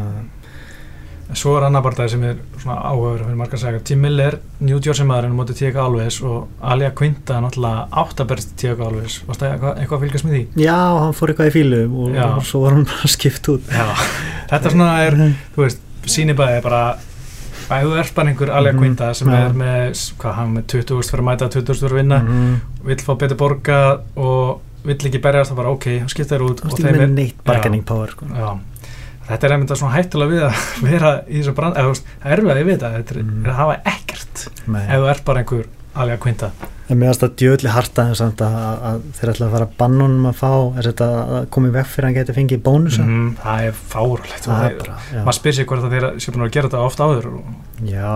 Að- Svo er annar barndagi sem er svona áhugaður fyrir margar að segja. Tim Miller, New Jersey maðurinn móti T.K. Alves og Alia Quinta náttúrulega áttaberst T.K. Alves. Varst það eitthvað, að fylgjast með því? já, hann fór eitthvað í fílu og, og svo var hann bara skipt út Já. Þetta svona er, þú veist, sýnibæði bara bæðu er bara einhver Alia Mhm. Quinta sem er með, hvað, hann með 20.000 fyrir að mæta 20.000 fyrir að vinna, Mhm. vill fá betur borga og vill ekki berjast það bara ok, hann skipta þér út Þú veist þetta er einmitt svona hættulega við að *laughs* vera í þessu brand, eða þú veist, það er við að veit að þetta er, Mhm. er að hafa ekkert Nei. ef þú ert bara einhver Alia Quinta en mér finnst það djöðli harta en samt að, að, að þeir ætla að fara að banna honum að fá er þetta að koma í veg fyrir að hann geti fengið bónusa? Mm, það er það er já, maður spyr sig hvort að þeir sé búin að gera þetta oft áður já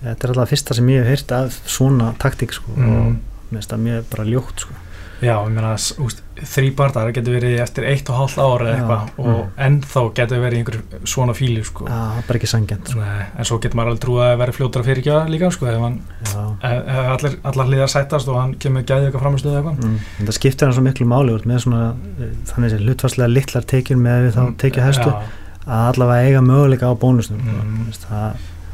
þetta er alltaf fyrsta sem ég hef heyrt af svona taktík sko og mm, mér finnst það mjög bara ljótt sko já, ég meina þrý barndar getur verið eftir eitt og hálft ára eða eitthvað og mm. ennþá getur verið einhver svona fíli sko. Já, það er bara ekki sangjant sko. Nei, en svo getur maður alveg trúið að vera fljótar fyrir ekki líka sko, ef, hann, ef, allir, allar hliðar sættast og hann kemur gæðið eitthvað framistuð eða eitthvað Mm. En það skiptir hann svo miklu máli úr með svona, eh, þannig sem hlutfarslega litlar tekjur með við þá tekja hæstu að allavega eiga möguleika á bónusnum Mm.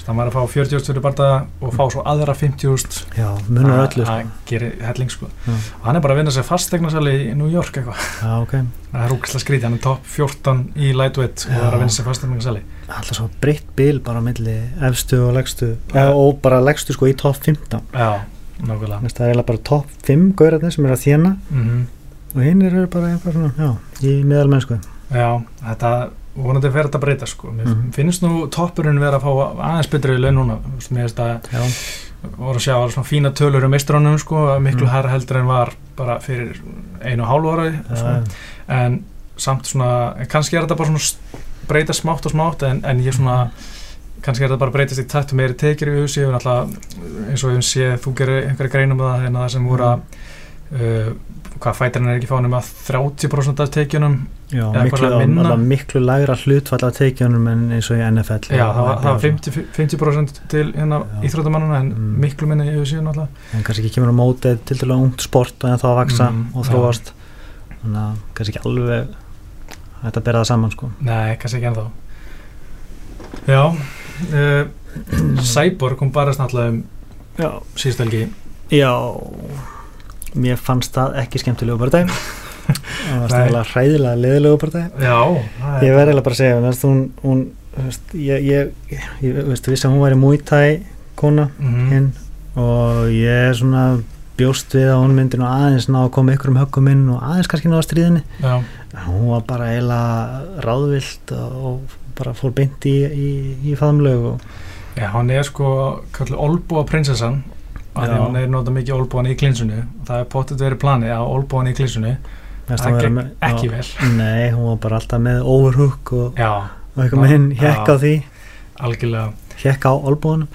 Það maður að fá 40.000 fyrir barnda og fá svo aðra 50.000 já, munar öllu það sko. gerir helling sko. Og hann er bara að vinna sér fastegnarsali í New York eitthvað. Já, ok, það er úkislega skrítið, hann er topp 14 í lightweight og Já. það er að vinna sér fastegnarsali alltaf svo breytt bil bara á milli efstu og legstu ja, og bara legstu sko í topp 15 já, nákvæmlega. Þess, það er eiginlega bara topp 5 gaurarnir sem er að þjána mm og hinn eru bara já, í meðalmennsku já, þetta vonandi fer þetta að breyta sko. mér Mhm. finnst nú toppurinn vera að fá aðeins betri laun núna mér finnst að voru að sjá alveg svona fína tölur um meistrónum sko, miklu Mm. hærra heldur en var bara fyrir einu og hálfu ára já, en samt svona kannski er þetta bara svona breyta smátt og smátt en, en ég svona kannski er þetta bara að breytast í og meiri tekjur í húsi og náttúrulega eins og höfum séð þú gerir einhverja greinum með það en það sem voru að uh, hvað fætirinn er ekki fánum að 30% af tekjunum? Já miklu, alveg miklu lægra hlutfall af tekjunum en eins og í NFL já, það var, það var og- 50, 50% til hérna íþróttamannuna en Mm. miklu minni í húsi náttúrulega. En kannski ekki kemur á mótið til dæla ungt sport og en þá að vaksa Mm, og þróast. Þannig að kannski ekki alveg hægt að bera það saman sko. Nei, kannski ekki ennþá. Já uh, *clears throat* Cyborg kom bara um síðustu helgi. Já mér fannst það ekki skemmtilegu partæg *laughs* það var stæðilega hræðilega leðilegu það ég verði eiginlega bara að segja veist, hún, hún, veist, ég, ég, ég veist, vissi að hún væri Thai kona Mhm. hinn og ég er svona bjóst við að hún myndi nú aðeins ná að koma ykkur um höggum inn og aðeins kannski ná að stríðinni. Já, hún var bara eiginlega ráðvilt og bara fór beint í, í, í faðumlög og Já, hann er sko olbúa prinsessan og því hann er notað mikið olbúan í klinsunu og það er pottet verið planið að olbúan í klinsunu Mér það með- ekki vel. Nei, hún var bara alltaf með overhook og, og eitthvað með hinn hjekk á því. Algjörlega. Hjekk á olbúanum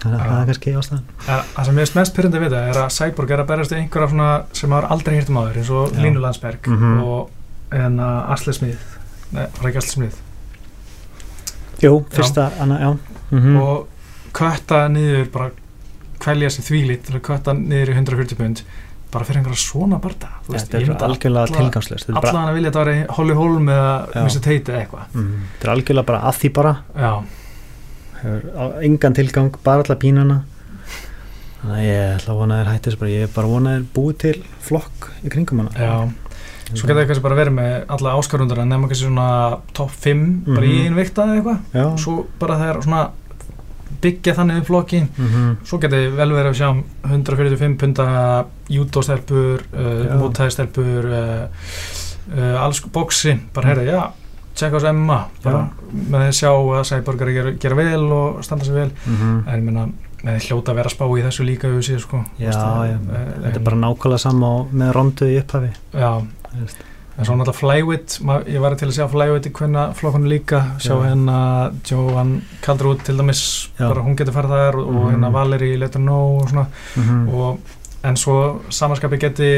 þannig að það er kannski ástæðan. Það sem ég er mest pyrrandi við það er að Cyborg er að berast við einhverja sem maður aldrei hýrt um áður eins og. Línu Landsberg Mhm. og en að Asli Smith. Nei, var ekki Asli Smith? Jú, fyrsta, anna, já. Mm og kötta niður bara kvelja sér þvílit til að kötta niður í 140 pund bara fyrir einhverja svona barda þetta er algjörlega bara, allan að vilja þetta væri Holly Holm eða Já. Mr. Tate eða eitthvað. Mm, þetta er algjörlega bara að því bara. Engan tilgang, bara alltaf pínana. Þannig að ég ætla að vona að þér hætti þessu bara, ég er bara að vona að þér búið til flokk í kringum hana. Já. Svo geta það kannski bara verið með alla áskarundar nema kannski svona top 5 bara í Mhm. einu vikta eða eitthvað. Svo bara það er svona byggja þannig upp flokkin mm svo geti vel verið að sjá 145 punta júdóstelpur Já. uh, mútæðstelpur uh, uh, alls boxi bara heyrði, já, tjekka á þessu Emma bara með því að sjá að Sæborgar gera, gera vel og standa sig vel. -hmm. en ég meina, með því hljóta að vera spá í þessu líka við sér sko. Já, já, eh, þetta er en- bara nákvæmlega sama og með rondu í upphafi. Já, þú veist. En svo náttúrulega Flyweight ég var til að sjá Flyweight í hvernig flokkunum líka sjá Já. hérna Johan Kaldrút til dæmis Já. bara hún getur farið þar og, og Mhm. hérna Valeri Let Her Know og svona. Mm og, en svo samanskapi geti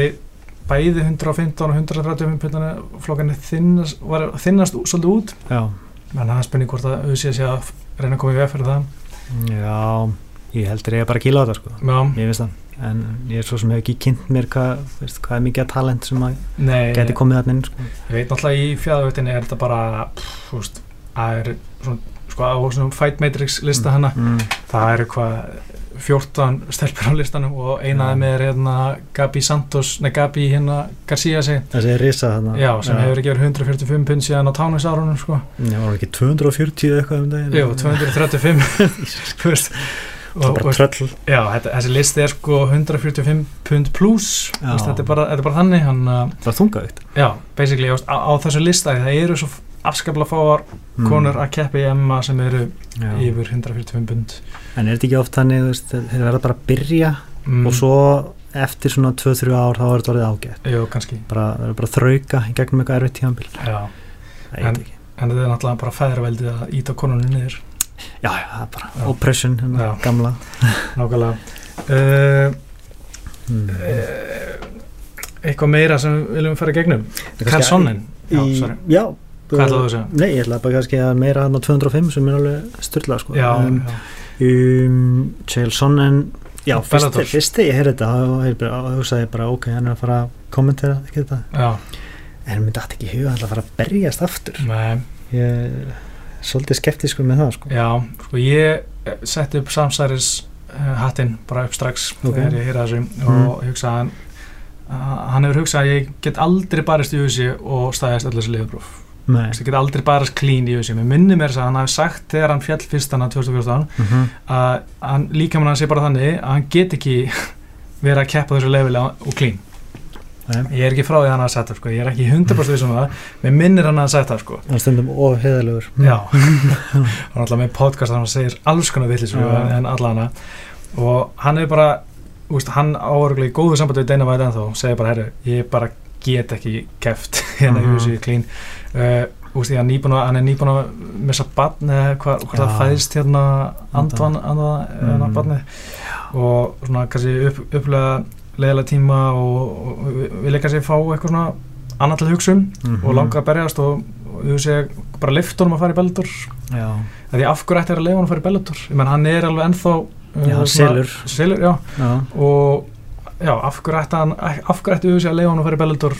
bæði 115 og 135 pundana flokkanir þinnast, þinnast svolítið út. Já, en það er spurning hvort að auðvitað sé að reyna að koma í veg fyrir það. Já ég heldur ég að bara kýla á þetta sko. Já, ég veist það, en ég er svo sem hef ekki kynnt mér hvað, veist, hvað er mikið talent sem að nei, geti komið þarna inn sko. ég veit náttúrulega í fjæðavöktinni er þetta bara pff, veist, það er svona sko á svona Fight Matrix lista hana mm. það eru hvað 14 stelpur á listanum og eina Já. af þeim er hérna Gabi Santos, nei Gabi hérna Garcia sig, þessi er risa þarna. Já, sem hefur ekki verið 145 pund síðan á tánisárunum sko. Já, var ekki 240 eða eitthvað um daginn? Jú, 235 Þú veist, og, og, tröll. Já, þetta, þessi listi er sko 145 pund pluss þetta, er bara, þetta er bara þannig hann, uh, það var þungaðugt já, basically á, á þessu lista það eru svo afskaplega fáar konur að keppa í Emma sem eru já. yfir 145 pund. En er þetta ekki oft þannig þeir verða bara að byrja mm, og svo eftir svona 2-3 ár þá er þetta orðið ágætt. Jú, kannski. Bara, það er bara að þrauka í gegnum eitthvað erfitt tíðanbíl já. það En- er ekki. en þetta er náttúrulega bara fæðraveldið að íta konunni niður já, já, það er bara Já. oppression hérna, Já. gamla *laughs* nákvæmlega uh, mm. uh, eitthvað meira sem við viljum fara gegnum Karl Sonnen já, í, sorry. já, Hvað ætlaðu að segja? Nei, ég ætla bara kannski að meira hann á 205 sem er alveg styrla sko. já, um, já. um, Sonnen Já, Og fyrst, Bellator. fyrst þegar ég heyrði þetta þá hugsaði ég bara ok, hann er að fara að kommentera ekki þetta, já. en mér dætti ekki í huga hann er að fara að berjast aftur Nei, ég svolítið skeptískur með það sko. já, sko ég eh, setti upp samsæris uh, hattinn bara upp strax Ok. þegar ég heyra þessu Mm. og hugsaði hann uh, hann hefur hugsað að ég get aldrei barist í húsi og stæðist allir þessi liðbróf ég get aldrei barast clean í húsi mér minni mér þess að hann hafi sagt þegar hann fjall fyrst hann 2014 mm -hmm. að hann líka mann sé bara þannig að hann get ekki *laughs* verið að keppa þessu leveli og clean Nei. ég er ekki frá því að hann hafa sagt það sko. ég er ekki 100% vissum það mér minnir hann að hafa sagt það sko. hann stundum ofheðalegur já hann er alltaf með podcast þar hann segir alls konar villis en alla hana og hann er bara úst, hann áöruglega í góðu sambandi við Dana White ennþá og segir bara herru ég bara get ekki keft *laughs* hérna í Mhm. þessu clean uh, úst, hann, er er nýbúin að missa barn eða hvað, hvað það fæðist hérna andvan andvan hérna Mhm. barni og svona kannski upp, upplega leiðilega tíma og, og við- vilja kannski fá eitthvað svona annar til hugsun Mhm. og langa að berjast og, þú sé bara liftunum að fara í Bellator. Því af hverju ætti að leiða hann að fara í Bellator? Ég menn hann er alveg ennþá uh, já selur. selur, já. Já, og já, af hverju ætti hann af hverju ætti auðvitað að leiða hann að fara í Bellator?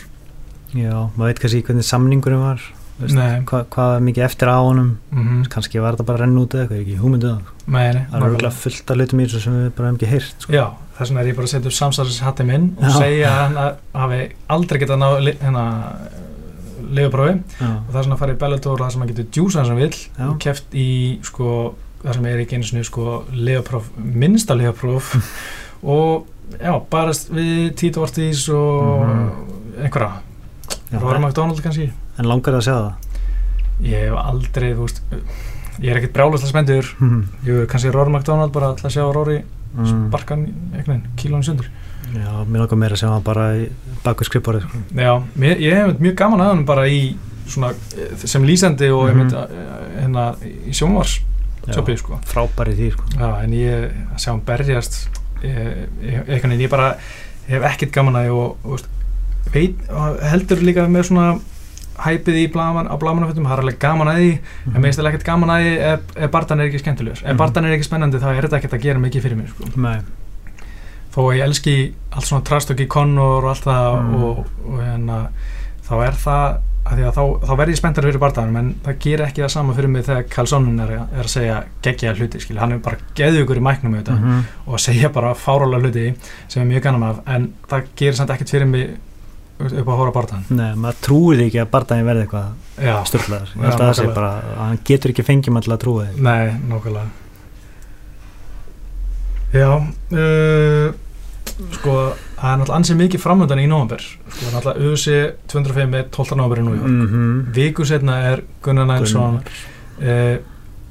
Já, maður veit kannski hvernig samningurinn var hva, hvað er mikið eftir á honum. Mm -hmm. kannski var þetta bara að renna út eða eitthvað, ég er ekki húmynduð það. Nei, það er örgulega fullt af hlutum í þessu sem við bara hefum ekki heyrt sko. Þess vegna er ég bara að setja upp samstarfis hattin minn og Já. segja að hann að- hafi aldrei getað ná hérna leifuprófi já, og að fara í Bellator og það sem hann getur djúsa sem hann vill. Já. og keft í sko það sem er ekki einu sinni sko leifupróf minnsta leifupróf *laughs* og já, barast við Tito Ortiz og einhverja. Já. Rory McDonald kannski. En langar það að sjá það? Ég hef aldrei, þú veist ég er ekkert brjáluslega spendur ég er kannski Rory McDonald bara að sjá Rory. mm. Sparkan einhvern veginn, kílónu sundur já, mér langar meira að sjá það bara í baku skrifborið sko. já, mér, ég hef mjög gaman að hann bara í svona, eh, sem lýsandi og mm -hmm. hérna í sjónvars tjópið sko frábær í því sko. já, en ég að sjá hann berjast ég, einhvern veginn, ég bara hef ekkert gaman að og, og veist, veit, heldur líka með svona hæpið í blaman, á blamanafötum, það er alveg gaman að því en mér finnst það ekkert gaman að því ef, ef barndan er ekki skemmtilegur, ef Mhm. barndan er ekki spennandi þá er þetta ekkert að gera mikið fyrir mér sko. Þó að ég elski allt svona trastöki Connor og allt það Mm. og, og hérna, þá er það að að þá, þá verð ég spenntar fyrir barndanum en það gerir ekki það sama fyrir mig þegar Karlssonin er, er að segja geggjaða hluti skil. hann er bara geðugur í mæknum auðvitað Mhm. og segja bara fárálega hluti sem er mjög gaman af en það gerir samt ekkert fyrir mig upp á hóra barndan Nei, maður trúir því ekki að bardaginn verði eitthvað Já, störtlaður Ég held að það sé bara, að hann getur ekki fengið maður til að því. Nei, nokkulega Já uh, sko það er náttúrulega ansið mikið framöndan í nóvember. Sko náttúrulega USA 205 er 12. nóvember í New York. Mm -hmm. viku setna er Gunnar Nælsson uh,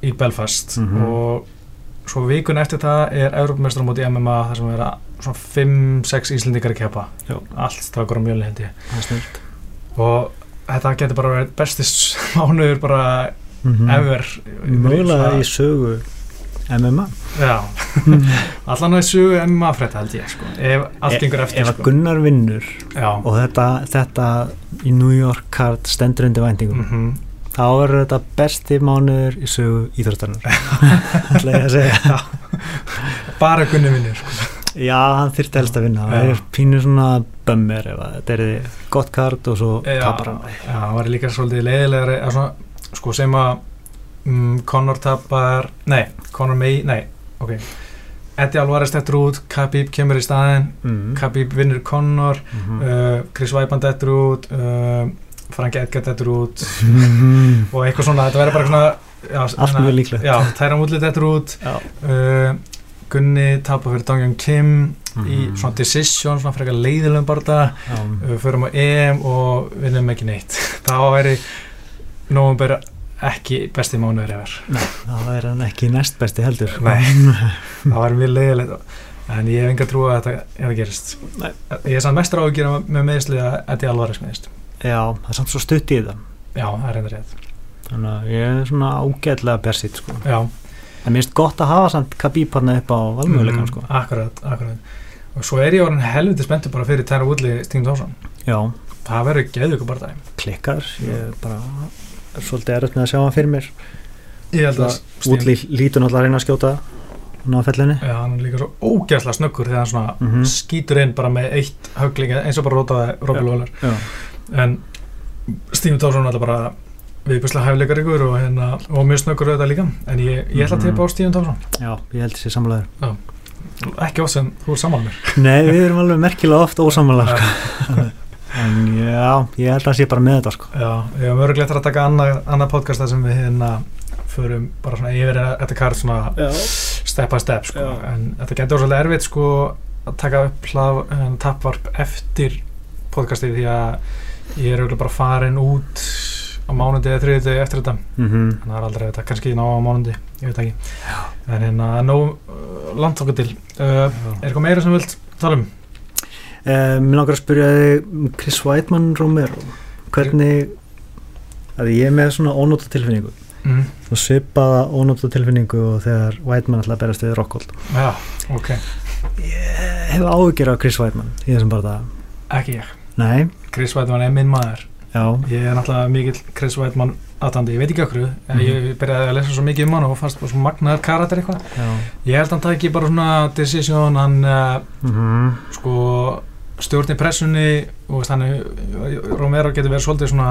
í Belfast. Mhm. og svo vikun eftir það er Europamestrar móti MMA þar sem er að svona 5-6 Íslendingar að keppa. Já. allt strákur á mjöli hendi og þetta getur bara verið bestist *laughs* mánuður bara mm ever. Mögulega í sögu MMA já, *laughs* allan að sögu MMA frétta held ég sko, ef allt gengur eftir Ef að sko. Gunnar vinnur já, og þetta, þetta í New York card stendur undir væntingum mhm. þá verður þetta besti mánuður í sögu íþróttarinnar. *laughs* Ætla ég að segja. Bara Gunni vinnur sko. Já, hann þyrfti helst að vinna það er pínu svona bömmir þetta er gott kart og svo tapar hann já, hann var líka svolítið leiðilegri sko sem að mm, Conor tapar nei, Conor May, nei, ok Eddie Alvarez dettur út, Khabib kemur í staðinn mm. Khabib vinnur Conor Mhm. uh, Chris Weidman dettur út uh, Frank Edgar dettur út Mhm. og eitthvað svona, þetta verður bara svona Allt mjög líklegt já, Tæra Múli dettur út uh, Gunni tapar fyrir Dong Kim í Mhm. svona decision, svona frekar leiðilegum barða við förum á EM og vinnum ekki neitt *laughs* þá væri nóvumber ekki besti mánuður efer Nei, það er hann ekki næst besti heldur. Nei. *laughs* það væri mjög leiðilegt en ég hef enga trú að þetta er að gerist Nei. ég er samt mestur á að gera með meðsli að þetta er alvarist meðist Já, það er samt svo stutt í þetta já, það er reynda rétt Þannig að ég er svona ágætlega bersitt sko. já, En mér finnst gott að hafa samt Khabib hann upp á valmöguleikann sko. akkurat, akkurat. Og svo er ég orðin helviti spenntur bara fyrir Tæra Woodley Stíðum Tórsson Já, það verður geðu ykkur bara dæmi klikkar Ég er bara svolítið erfitt með að sjá hann fyrir mér. Ég held að Útli lítur náttúrulega að reyna að skjóta hann á fellinni Já, hann er líka svo ógæsla snöggur þegar hann svona Mhm. skýtur inn bara með eitt högling eins og bara rótaði Lawler. Já, en Stephen Towson er alltaf bara viðbjörnslega hæfileikar ykkur og, hérna, og mjög snöggur auðvitað líka en ég, ég ætla að Mhm. teipa á Stephen Towson já ég held þessi sammálaður ekki oft sem þú er saman mér *laughs* Nei, við erum alveg merkilega oft ósamála sko. *laughs* En já, ég held að það sé bara með þetta sko. Já, ég hef mörgulegt að taka annað anna podcast sem við hérna förum bara svona yfir þetta kart svona Já, step by step sko. En þetta getur svolítið erfitt sko að taka upp hlaf, hérna, tapvarp eftir podcastið því að ég er auðvitað bara farin út á mánundi eða þriðið eftir þetta. Mm þannig að það er aldrei þetta, kannski ná á mánundi ég veit ekki, en hérna nóg uh, langt okkur til uh, er eitthvað meira sem þú vilt tala um? Uh, mér langar að spyrja þig um Chris Weidman Romero. Hvernig að ég er með svona ónóta tilfinningu. Mm. og svipaða ónóta tilfinningu og þegar Weidman að berast við Rockhold. Já, ok, ég hef áhyggjur af Chris Weidman í þessum bara það ekki ég. Nei, Chris Weidman er minn maður já, ég er náttúrulega mikill Chris Weidman aðtandi, ég veit ekki okkur en Mhm. ég byrjaði að lesa svo mikið um hann og fannst bara svo magnaður karakter eitthvað ég held að hann tæki bara svona decision hann mm sko stjórn í pressunni og hann er, Romero getur verið svolítið svona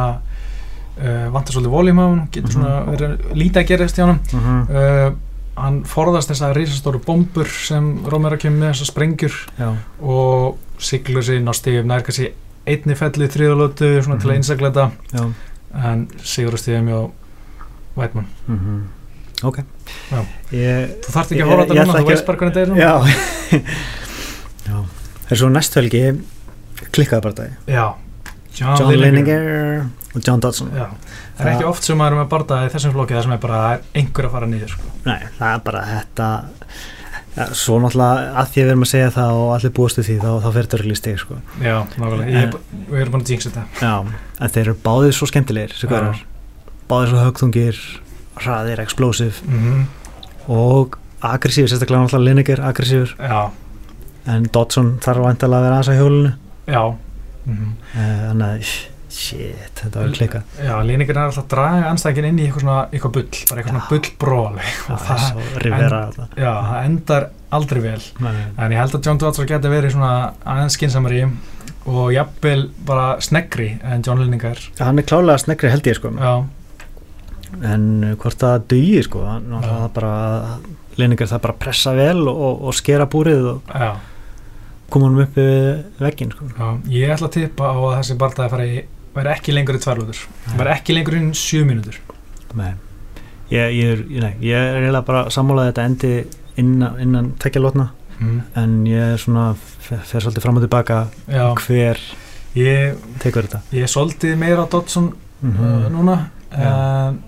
uh, vantar svolítið voljum á hann getur svona Mhm. verið lítið að gerast hjá hann -hmm. uh, hann forðast þessar risastóru bombur sem Romero kemur með þessar sprengjur já, og siglur sér ná stíðum nær kannski einni felli þriðalötu svona til að Mhm. já en sigur stíðum hjá Vætmann mm ok Já. ég, þú þarft ekki að ég þetta núna, þú veist bara hvernig þetta er núna. já *laughs* já það er svo næstu helgi klikkaði bara það já. John, John Lineker og John Dodson Já. það er ekki oft sem maður er með barða í þessum flokki það sem er bara einhver að fara niður sko. Nei, það er bara þetta ja, svo náttúrulega að því að við erum að segja það og allir búast við því þá, þá fer þetta örgli stig sko. já, nákvæmlega, við erum búin að jinxa þetta. Já, en þeir eru báðir svo skemmtilegir þessi Já. gaurar. báðir svo högþungir hraðir, explosive. Mm og aggressífur, sérstaklega náttúrulega Lineker aggressífur, já, en Dodson þarf vantilega að vera aðeins á hjólinu. Já. Mm Eh, þannig að shit, þetta var klika Já, Lineker er alltaf að draga anstækin inn í eitthvað svona, eitthvað bull, bara eitthvað svona Já. bullbról og það er það, svo rivera þetta já, það endar aldrei vel. Nei, en ég held að John Dodson geti verið svona aðeins skinsamari og jafnvel bara sneggri en John Lineker hann er klálega snegri held ég sko. Já, en uh, hvort það dugi sko hann, Já. það bara Lineker það bara pressa vel og, og skera búrið og já, koma hann upp við veggin sko. já Ég ætla að tippa á að þessi barndagi fari væri ekki lengur í tværlútur væri ekki lengur inn sjö mínútur. Nei. Ég, ég, er, ég, ég er eiginlega bara sammálaði þetta endi innan, innan tekja lotna. Mm. en ég er svona fer, svolítið fram og tilbaka Já, hver ég, tekur þetta. ég solti meira á Dodson mm uh, núna en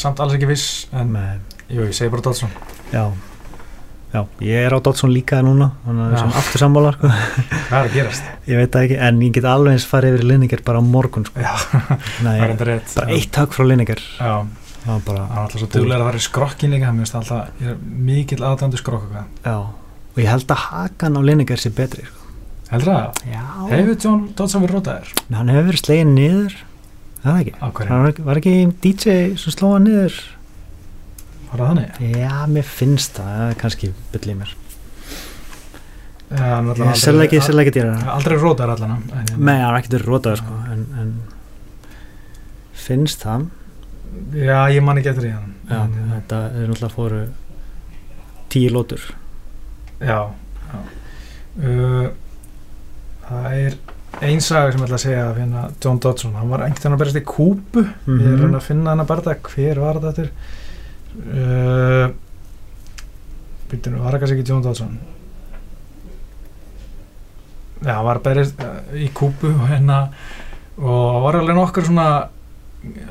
samt alls ekki viss en Nei, jú, ég segi bara Dodson. Já Já, ég er á Dodson líka núna þannig að Já. við sem aftur sammála sko. Hvað er að gerast? ég veit það ekki, en ég get alveg eins farið yfir Lineker bara á morgun sko. Já, það er enda rétt bara eitt takk frá Lineker Já, það var bara, það er alltaf svo duglega að fara í skrokkin líka það alltaf, ég er mikill aðdændu skrokk og hvað já og ég held að hakan á Lineker sé betri sko. Heldur það? já, Hefur John Dodson verið rótaðir? Hann hefur verið slegin niður það er ekki Var það þannig? já, mér finnst það, það kannski byll í mér. Selði ekki, selði ekki dýra. Aldrei rótaðir allan Nei, hann er ekkert rótaður sko, en, en finnst það. Já, ég man ekki eftir í hann já, En, þetta er náttúrulega fóru tíu lótur. Já, já. Uh, Það er ein saga sem ég ætla að segja af hérna John Dodson, hann var einhvern veginn að berast í kúpu ég er að Mhm. reyna að finna hann að barða hver var þetta uh, Býttu nú, var það kannski ekki John Dodson Já, hann var að berast uh, í kúpu og hérna og var alveg nokkur svona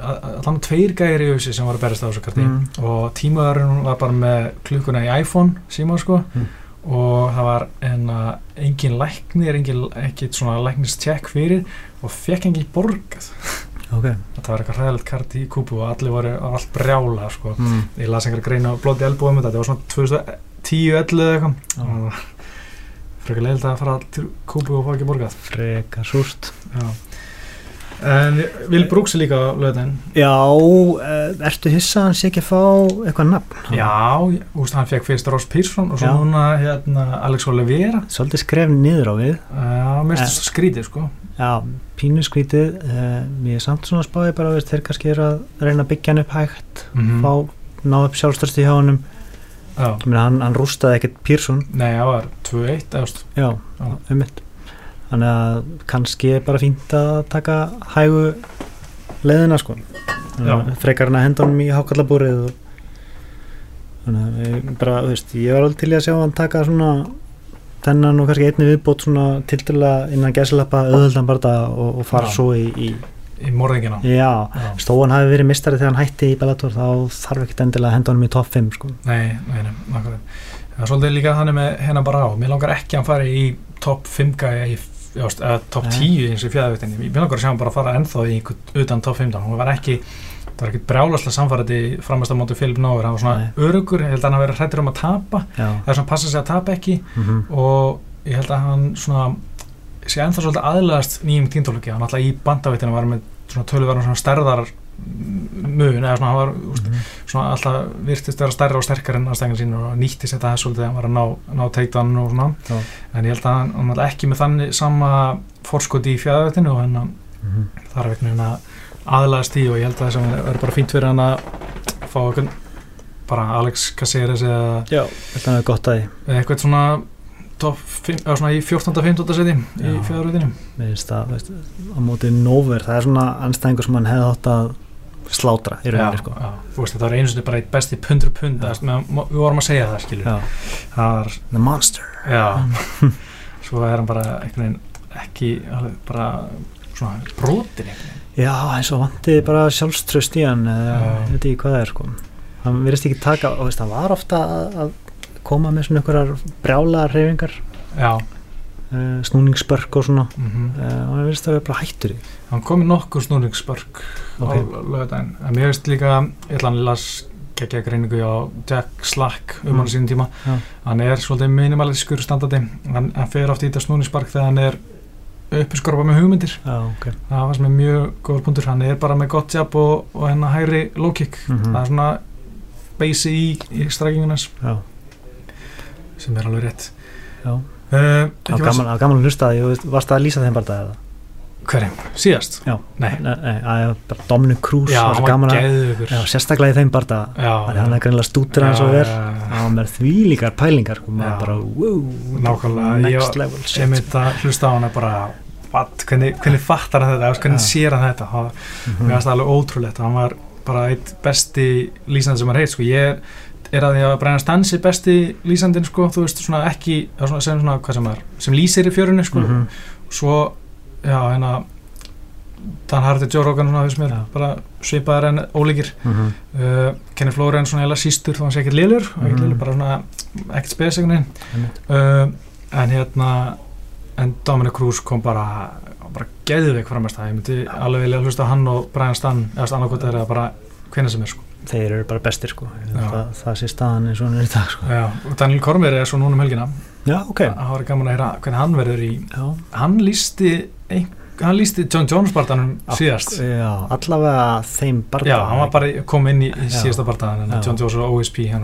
allan tveir gæri í auðsi sem var að berast á þessu karti Mm. og tímaðurinn var bara með klukkuna í iPhone síma sko Mm. og það var enna, engin læknir, engin ekkit svona læknistjekk fyrir og fekk engin borgað *laughs* ok þetta var eitthvað hræðilegt kart í kúpu og allir voru allt brjála sko. mm. ég las einhverja greina á blóti elbúum þetta var svona 2010-11 eða eitthvað og frekar leiðilegt að fara til kúpu og fá ekki borgað frekar súrt Já. En Vil Brooks er líka á löðin já, uh, ertu hissa að hann sé ekki að fá eitthvað nafn? Já, úst, hann fekk fyrst Ross Pearson og svo Já. núna hérna, Alex Oliveira. Svolítið skref niður á við. Já, finnst Eh. skrítið sko. Já, pínu skrítið. Uh, mér er samt svona spáði bara veist, þeir kannski eru að reyna að byggja hann upp hægt mm fá, ná upp sjálfstörsti hjá honum. Já. Ég meina, hann, hann rústaði ekkert Pírsson Nei, það var 2-1 eða, veist, já, Já. um mitt þannig að kannski er bara fínt að taka hægu leiðina sko. Frekar hann að henda honum í hákallabúrið og þannig að ég bara, þú veist, ég var alveg til að sjá hann taka svona þennan og kannski einni viðbót svona tildulega innan gæsilappa auðvöldan bara og, og fara Já. svo í, í í morðingina já, Já. stóðan hafi verið mistari þegar hann hætti í Bellator þá þarf ekkert endilega að henda honum í topp 5 sko. Nei, nei, nei, nákvæmlega. Er svolítið líka þannig með hérna bara á. Mér langar ekki að hann fari í topp 5 gæja í, Nei. 10 eins og í fjæðavittinni Mér langar að sjá hann bara fara ennþá í einhvern utan topp 15 Hún var ekki, það var ekki brjálaslega samfærandi framast á móti Philip Nóver Hann var svona örugur, ég held að hann verið hrættur um að tapa. Það er svona passa sig að tapa ekki. Mm og ég held að hann svona sé ennþá svolítið aðlæðast nýjum tíndólöki hann alltaf í bandavittinu var með svona töluverðan svona stærðar mun eða svona hann var úst, Mhm. svona alltaf virtist vera stærra og sterkar en aðstæðingar sín og nýttist þetta þess að hann var að ná, ná teiktan og svona Já. en ég held að hann, alltaf ekki með þannig sama forskoti í fjæðavittinu og hann Mhm. þarf einhvern veginn að aðlæðast í og ég held að að það er bara fínt fyrir hann að fá einhvern bara Alex Caceres eða já, að eitthvað svona top 5, eða svona í 14. 15. seti í Já. fjárhverjum Mér finnst það, veist, á móti Nóver, það er svona anstæðingur sem hann hefði átt að slátra í rauninni sko. þú veist þetta var einu sinni bara eitt besti pundru pund við vorum að segja það skilur það var, The Monster. Já. *laughs* Svo er hann bara veginn ekki alveg bara svona brotin Já, eins og vantiði bara sjálfströst í hann ég veit ekki hvað það er sko. hann verðist ekki taka, og veist, hann var ofta að, að koma með svona einhverjar brjálaðar reyfingar já, uh, snúningsbörk og svona. Mm uh, og hann verðist að vera bara hættur í hann kom í nokkur snúringsbörk Ok. á lögadaginn en mér veist líka, hann las geggja greiningu á Jack Slack um Mm. hann sínum tíma. Já. hann er svolítið minimalískur standardi hann, hann fer oft í þetta snúningsbark þegar hann er uppiskorfa með hugmyndir. Já, ok. Það var sem er mjög góður punktur. Hann er bara með gott jab og, og hennar hægri low kick. Mhm. það er svona basi í, í strækingunars sem er alveg rétt. Já uh, Það var gaman, það var gaman að hlusta að ég varst að lýsa þeim bara það? Hverjum, síðast? Já. Nei, Nei, nei, að ég bara Dominic Cruz já, var hann gaman að já, sérstaklega í þeim bara já, hann er greinlega stútur hans og er. já. hann var með því líkar pælingar sko, maður bara, wow, Nákvæmlega, ég next var- level ég myndi að hlusta á hana bara what, hvernig, hvernig fattar hann þetta, hvernig Já. sér hann þetta? Það, Mhm. mér finnst það alveg ótrúlegt. Hann var bara eitt besti lýsandi sem hann heit sko. ég er að því að Brian Stansi besti lýsandinn sko, þú veist svona ekki svona, sem, svona, sem, er, sem lýsir í fjörunni sko. Mhm. svo já hérna Dan Hardy Joe Rogan svona, finnst mér Já. bara svipaðar en ólíkir Mhm. uh, Kenny Florian svona eða sístur þá hann sé ekkert lélur, ekkert Mhm. lélur bara svona ekkert spesingunin Einmitt. uh, en hérna en Dominic Cruz kom bara bara geðveik framast það, ég myndi alveg vilja hlusta hann og Brian Stan eða Okot eða bara hvenna sem er sko þeir eru bara bestir sko. Já. það, það sé staðan eins og hann er í dag sko. Já, Daniel Cormier er svo núna um helgina já, ok það var gaman að heyra hvernig hann verður í já, hann lísti hann lísti John Jones barndanum síðast já, allavega þeim bara Já, hann var bara kom inn í, síðasta barndan. John Jones og OSP já,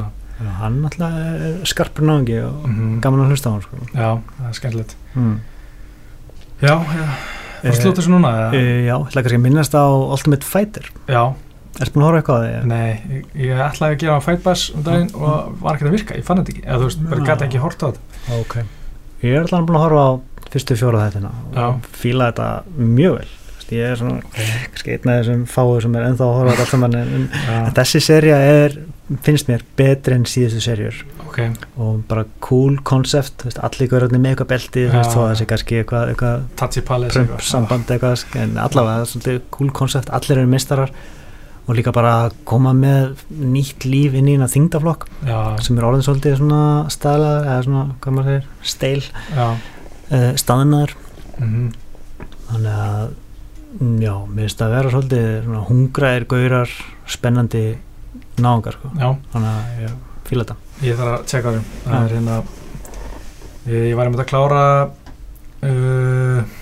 hann alltaf er skarpur náðingi og Mhm. gaman að hlusta á hann sko. Já, það er skemmtilegt mm. Já, já, Eh, það slúta þessu núna eða? e, já, ætla kannski að minnast á Ultimate Fighter Já, ertu búin að horfa eitthvað á því? nei, ég, ég ætlaði að gera Fight Bass um daginn og var ekki að virka, ég fann þetta ekki eða þú veist, bara Já. gæti ekki hort á þetta. Ok. Ég er alltaf búin að horfa á fyrstu fjóra Já. og fíla þetta mjög vel. Þú veist, ég er svona, kannski einn af þessum fáu sem er ennþá að horfa á þetta allt saman en, Já, þessi serja er, finnst mér betri en síðustu serjur ok, og bara cool concept, þú veist, allir görðarnir með eitthvað belti, að það sé kannski eitthvað, prump samband eitthvað, en allavega cool concept, allir eru mistarar og líka bara koma með nýtt líf inn í hérna þingdaflokk Já, sem er orðin svolítið svona staðlaður eða svona, hvað maður segir, steil uh, staðinaður mhm, þannig að mm, já, mér finnst það að vera svolítið hungraðir, gaurar, spennandi náungar, sko, þannig að ég fíla þetta. Ég þarf að tjekka það hérna ég, var einmitt að klára uh,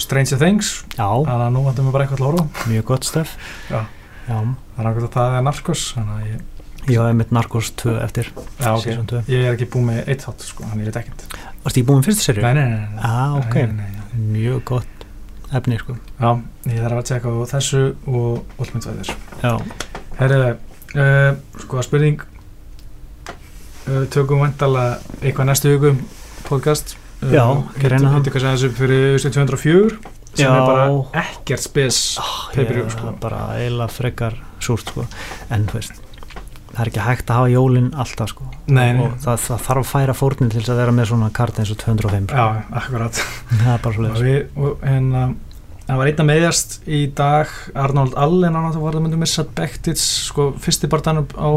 Stranger Things. Þannig að nú vantum við bara eitthvað að á. mjög gott stöf Já. Það er ákveð að það er að ég, ég hef mitt Narcos 2 eftir já, ok, season 2 ég er ekki búið með eitt þátt sko, þannig ég veit ekkert. Varst ég búin með fyrstu serju? nei, nei, nei, Ah, ok. nei. Mjög gott efni, sko. Já, ég þarf að tjekka á þessu og Fighter. Já, Herri, uh, sko að spurning uh, tökum vandalega eitthvað næstu vikum podcast uh, Já, ekki reyna það. Hittu hvað sem þessu fyrir 204 sem Já. er bara ekkert spes pay-per-view, ég, sko. bara eiginlega frekar súrt, sko En, veist, það er ekki hægt að hafa jólin alltaf, sko Nei, nei. Og það, það þarf að færa fórnir til þess að vera með svona kart eins og 205 Já, akkurat *laughs* Það en uh, það var einn að meðjast í dag Arnold Allen, hann var það myndum Missat Bektits, sko, fyrsti barndan á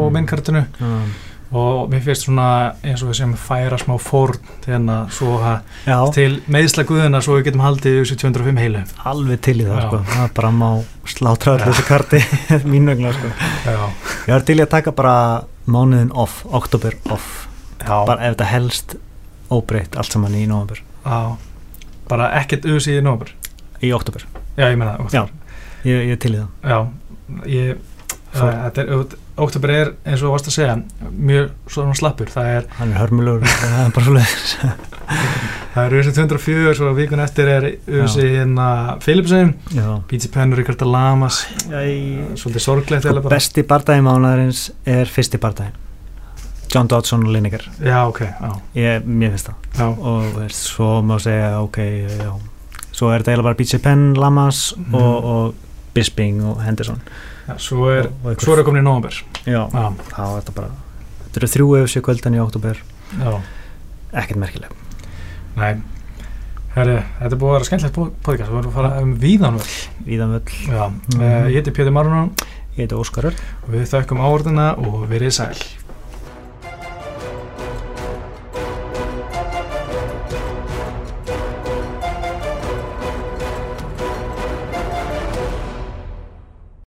Mm. mm. Og mér finnst svona eins og við sem færa smá fórn hérna svo að til meðsla guðina svo við getum haldið þessu 205 heilu. Alveg til í það, Já. sko. Það er bara má slátra allir þessu karti. *laughs* *laughs* Mín vegna, sko. Já, Ég var til í að taka bara mánuðin off, oktober off. Já, bara ef þetta helst óbreytt allt saman í já. Bara ekkert auðvitað í nómur í oktober, Já, ég meina það Já. ég, ég er til í það. Já, ég Fór- uh, þetta er, oktober er eins og varst að segja mjög svona slappur. Það er, hann er hörmulegur, *laughs* það er er auðvitað 204 svo vikun eftir er auðvitað hérna Philipsen, P.T. Penn og Ríkard Lamas. Svolítið sorglegt sko, besti bardagi mánuðarins er fyrsti bardagi John Dodson og Lineker. Já, ok, já, ég, mér finnst það. Já, og svo má segja ok, svo er þetta eiginlega bara B.J. Penn, Lamas Mhm. og, og Bisping og Henderson já svo er er komin í nómur já, Já, þá er þetta bara þetta eru þrjú efsi kvöldan í já, ekkert merkileg nei. Herri, þetta er búið að vera skemmtilegt po- podcast. Við vorum að fara um víðan völl. Víðan völl, Já, Mhm. eh, ég heiti Pétur Marunar ég heiti Óskar og við þökkum áordina og verið sæl